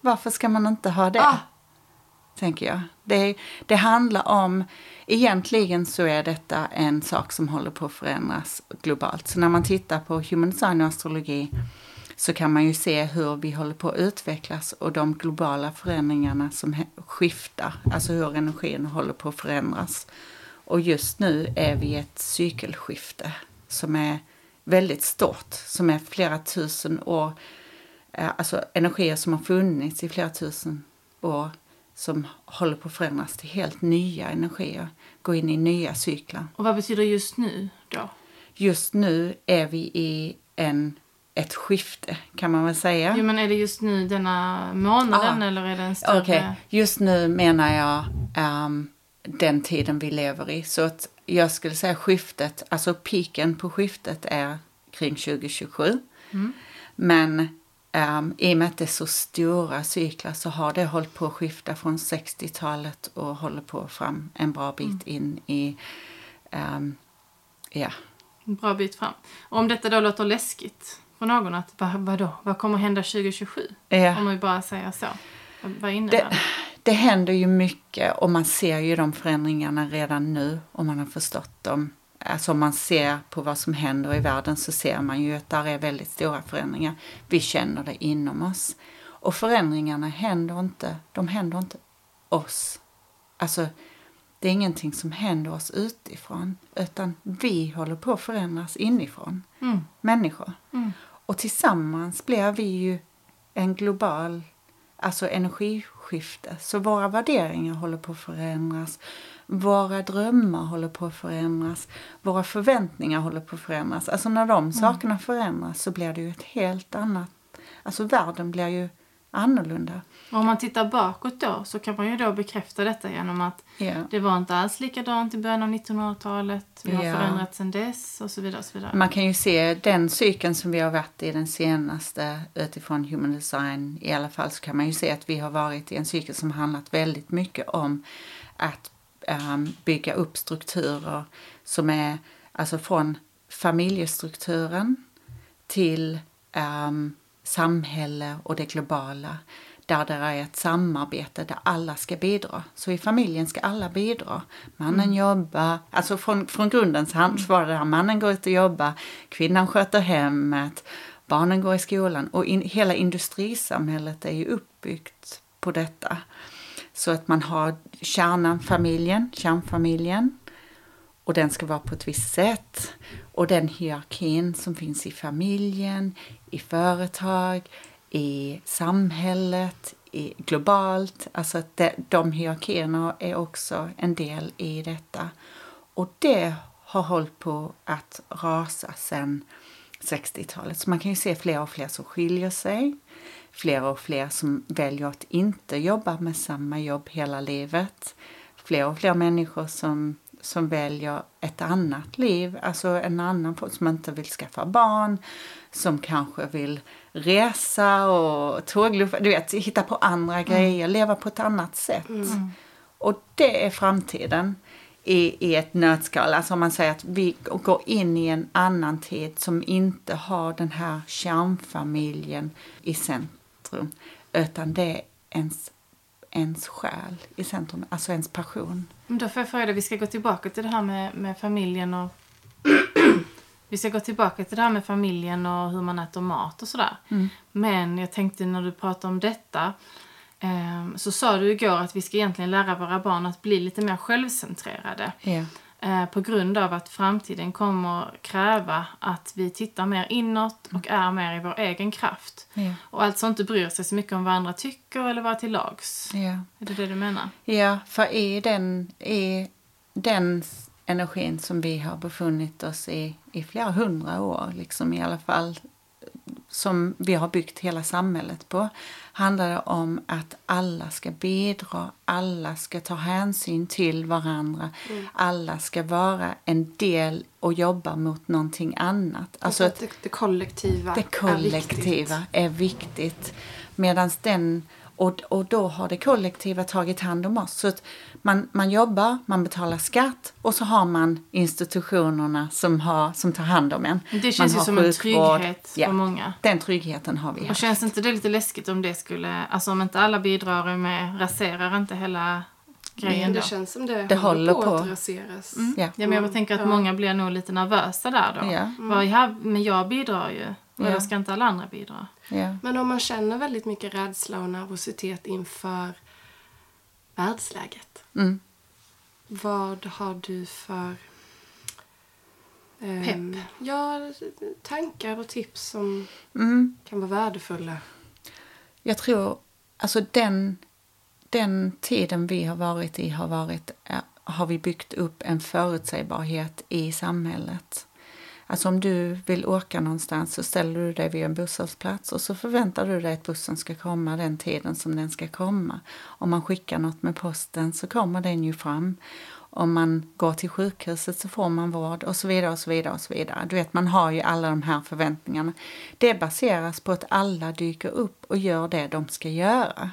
Varför ska man inte ha det? Ah, tänker jag. Det, det handlar om, egentligen så är detta en sak som håller på att förändras globalt. Så när man tittar på human design och astrologi så kan man ju se hur vi håller på att utvecklas och de globala förändringarna som skiftar, alltså hur energin håller på att förändras. Och just nu är vi i ett cykelskifte som är väldigt stort, som är flera tusen år, eh, alltså energier som har funnits i flera tusen år som håller på att förändras till helt nya energier, gå in i nya cyklar. Och vad betyder just nu då? Just nu är vi i en, ett skifte kan man väl säga. Jo, men är det just nu denna månaden Ah. eller är det en större... Okej, just nu menar jag ehm, den tiden vi lever i. Så att jag skulle säga skiftet, alltså piken på skiftet är kring 2027. Mm. Men um, i och med att det är så stora cyklar så har det hållit på att skifta från 60-talet och håller på fram en bra bit Mm. in i, ehm, ja, En bra bit fram. Och om detta då låter läskigt för någon, att vad, vadå? Vad kommer hända 2027? ja. Om vi bara säger så. Vad- innebär det? Det, det händer ju mycket och man ser ju de förändringarna redan nu om man har förstått dem. Alltså om man ser på vad som händer i världen så ser man ju att där är väldigt stora förändringar. Vi känner det inom oss. Och förändringarna händer inte, de händer inte oss. Alltså det är ingenting som händer oss utifrån utan vi håller på att förändras inifrån. Mm. Människor. Mm. Och tillsammans blir vi ju en global alltså energiskifte. Så våra värderingar håller på att förändras. Våra drömmar håller på att förändras. Våra förväntningar håller på att förändras. Alltså när de sakerna förändras så blir det ju ett helt annat... Alltså världen blir ju annorlunda. Och om man tittar bakåt då så kan man ju då bekräfta detta genom att Ja. det var inte alls likadant i början av 1900-talet. Vi har Ja. förändrats sedan dess och så vidare. Och så vidare. Man kan ju se den cykeln som vi har varit i den senaste utifrån human design i alla fall så kan man ju se att vi har varit i en cykel som handlat väldigt mycket om att ehm, bygga upp strukturer som är alltså från familjestrukturen till ehm, samhälle och det globala där det är ett samarbete där alla ska bidra. Så i familjen ska alla bidra. Mannen jobbar, alltså från, från grunden så han- så var det där mannen går ut och jobbar, kvinnan sköter hemmet, barnen går i skolan och in, hela industrisamhället är ju uppbyggt på detta. Så att man har kärnan, familjen, kärnfamiljen och den ska vara på ett visst sätt. Och den hierarkin som finns i familjen, i företag, i samhället, i, globalt. Alltså att de, de hierarkierna är också en del i detta. Och det har hållit på att rasa sedan 60-talet. Så man kan ju se fler och fler som skiljer sig. Fler och fler som väljer att inte jobba med samma jobb hela livet. Fler och fler människor som, som väljer ett annat liv, alltså en annan som inte vill skaffa barn, som kanske vill resa och tågluffa, du vet, hitta på andra grejer, leva på ett annat sätt. Och det är framtiden i, i ett nötskal. Alltså om man säger att vi går in i en annan tid som inte har den här kärnfamiljen i centrum. Utan det är ens, ens själ i centrum, alltså ens passion. Men då får jag fråga dig, vi ska gå tillbaka till det här med, med familjen och... (clears throat) vi ska gå tillbaka till det här med familjen och hur man äter mat och sådär. Men jag tänkte när du pratade om detta ehm, så sa du igår att vi ska egentligen lära våra barn att bli lite mer självcentrerade. Ja. Eh, på grund av att framtiden kommer kräva att vi tittar mer inåt och är mer i vår egen kraft. Ja. Och alltså inte bryr sig så mycket om vad andra tycker eller vad till lags. Ja. Är det det du menar? Ja, för i den, i den energin som vi har befunnit oss i i flera hundra år, liksom i alla fall som vi har byggt hela samhället på, handlar det om att alla ska bidra, alla ska ta hänsyn till varandra, alla ska vara en del och jobba mot någonting annat. Alltså att det, det kollektiva det kollektiva är viktigt. Viktigt Medan den och, och då har det kollektiva tagit hand om oss. Så att man, man jobbar, man betalar skatt och så har man institutionerna som, har, som tar hand om en. Det känns man ju som sjukvård. en trygghet ja, för många. Den tryggheten har vi Och haft. känns inte det lite läskigt om det skulle, alltså om inte alla bidrar med, raserar inte hela grejen Det då? känns som det, det håller på, på att raseras. Mm. Ja. ja, men jag tänker att ja. många blir nog lite nervösa där då. Ja. Mm. men jag bidrar ju. Och ja. ska inte alla andra bidra? Ja. Men om man känner väldigt mycket rädsla och nervositet inför världsläget. Mm. Vad har du för um, Pepp? Ja, tankar och tips som mm. kan vara värdefulla? Jag tror, alltså den, den tiden vi har varit i har varit, har vi byggt upp en förutsägbarhet i samhället. Alltså om du vill åka någonstans så ställer du dig vid en busshållplats och så förväntar du dig att bussen ska komma den tiden som den ska komma. Om man skickar något med posten så kommer den ju fram. Om man går till sjukhuset så får man vård och så vidare och så vidare och så vidare. Du vet, man har ju alla de här förväntningarna. Det baseras på att alla dyker upp och gör det de ska göra.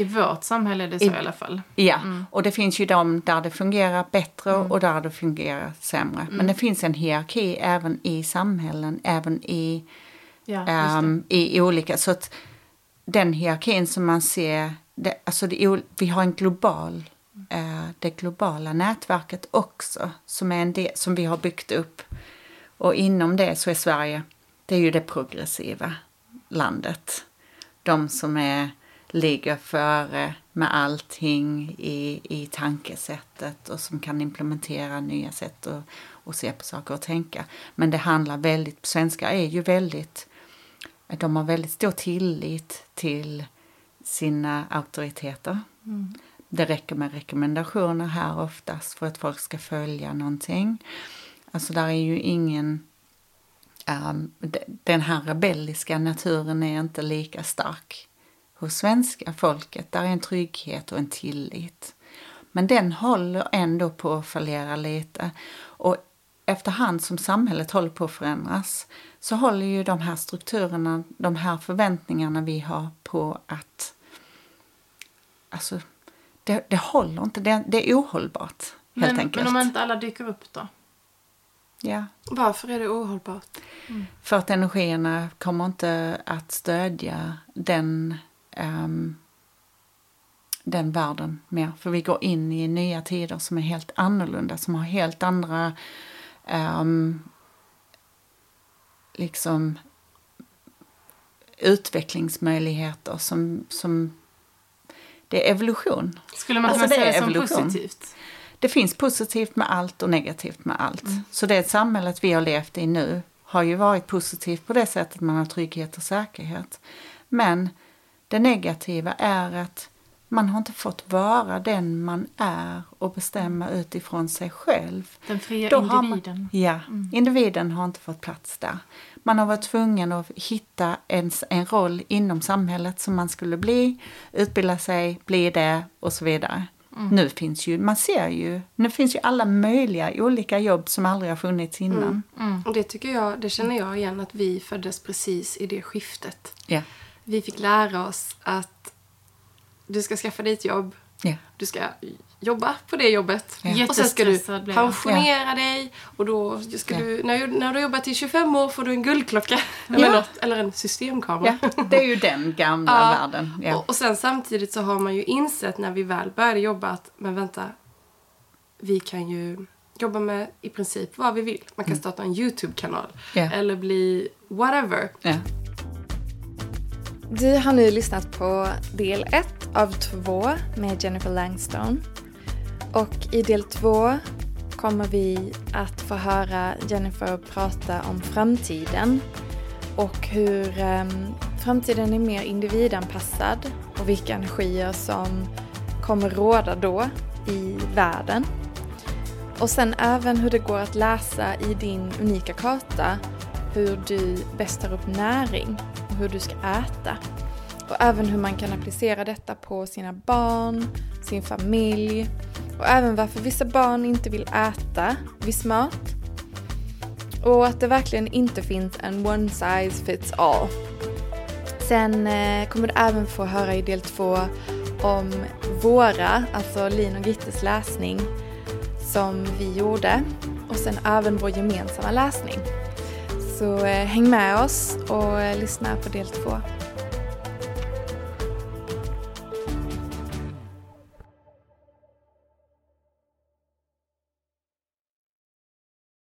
I vårt samhälle är det så i, i alla fall. Ja, mm. och det finns ju de där det fungerar bättre mm. och där det fungerar sämre. Mm. Men det finns en hierarki även i samhällen, även i, ja, um, i olika... Så att den hierarkin som man ser, det, alltså det, vi har en global, uh, det globala nätverket också som, är en del, som vi har byggt upp. Och inom det så är Sverige, det är ju det progressiva landet. De som är ligger före med allting i, i tankesättet och som kan implementera nya sätt att, att se på saker och tänka. Men det handlar väldigt, svenskar är ju väldigt, de har väldigt stor tillit till sina auktoriteter. Mm. Det räcker med rekommendationer här oftast för att folk ska följa någonting. Alltså där är ju ingen um, den här rebelliska naturen är inte lika stark hos svenska folket. Där är en trygghet och en tillit. Men den håller ändå på att fallera lite. Och efterhand som samhället håller på att förändras så håller ju de här strukturerna, de här förväntningarna vi har på att... Alltså, det, det håller inte. Det, det är ohållbart, helt men, enkelt. Men om inte alla dyker upp då? Ja. Varför är det ohållbart? Mm. För att energierna kommer inte att stödja den um, den världen mer. För vi går in i nya tider som är helt annorlunda, som har helt andra um, liksom utvecklingsmöjligheter som, som det är evolution. Skulle man alltså, kunna säga det som evolution. positivt? Det finns positivt med allt och negativt med allt. Mm. Så det samhället vi har levt i nu har ju varit positivt på det sättet man har trygghet och säkerhet. Men det negativa är att man har inte fått vara den man är och bestämma utifrån sig själv. Den fria Då individen. Man, ja, mm. individen har inte fått plats där. Man har varit tvungen att hitta en, en roll inom samhället som man skulle bli, utbilda sig, bli det och så vidare. Mm. Nu finns ju, man ser ju, nu finns ju alla möjliga olika jobb som aldrig har funnits innan. Mm. mm. Och det tycker jag, det känner jag igen att vi föddes precis i det skiftet. Ja vi fick lära oss att du ska skaffa dig ett jobb. Yeah. Du ska jobba på det jobbet. Yeah. Och sen ska du pensionera yeah. dig. Och då ska du, när, när du har jobbat i 25 år får du en guldklocka. Eller, något, eller en systemkamera. Det är ju den gamla ja. världen. Och, och sen samtidigt så har man ju insett när vi väl började jobba att men vänta, vi kan ju jobba med i princip vad vi vill. Man kan mm. starta en YouTube-kanal. Eller bli whatever. Du har nu lyssnat på del 1 av 2 med Jennifer Langstone. Och i del 2 kommer vi att få höra Jennifer prata om framtiden och hur ehm, framtiden är mer individanpassad och vilka energier som kommer råda då i världen. Och sen även hur det går att läsa i din unika karta hur du bäst tar upp näring hur du ska äta. Och även hur man kan applicera detta på sina barn, sin familj och även varför vissa barn inte vill äta viss mat. Och att det verkligen inte finns en one size fits all. Sen eh, kommer du även få höra i del två om våra, alltså Lin och Gittes läsning som vi gjorde och sen även vår gemensamma läsning. Så eh, häng med oss och eh, lyssna på del två.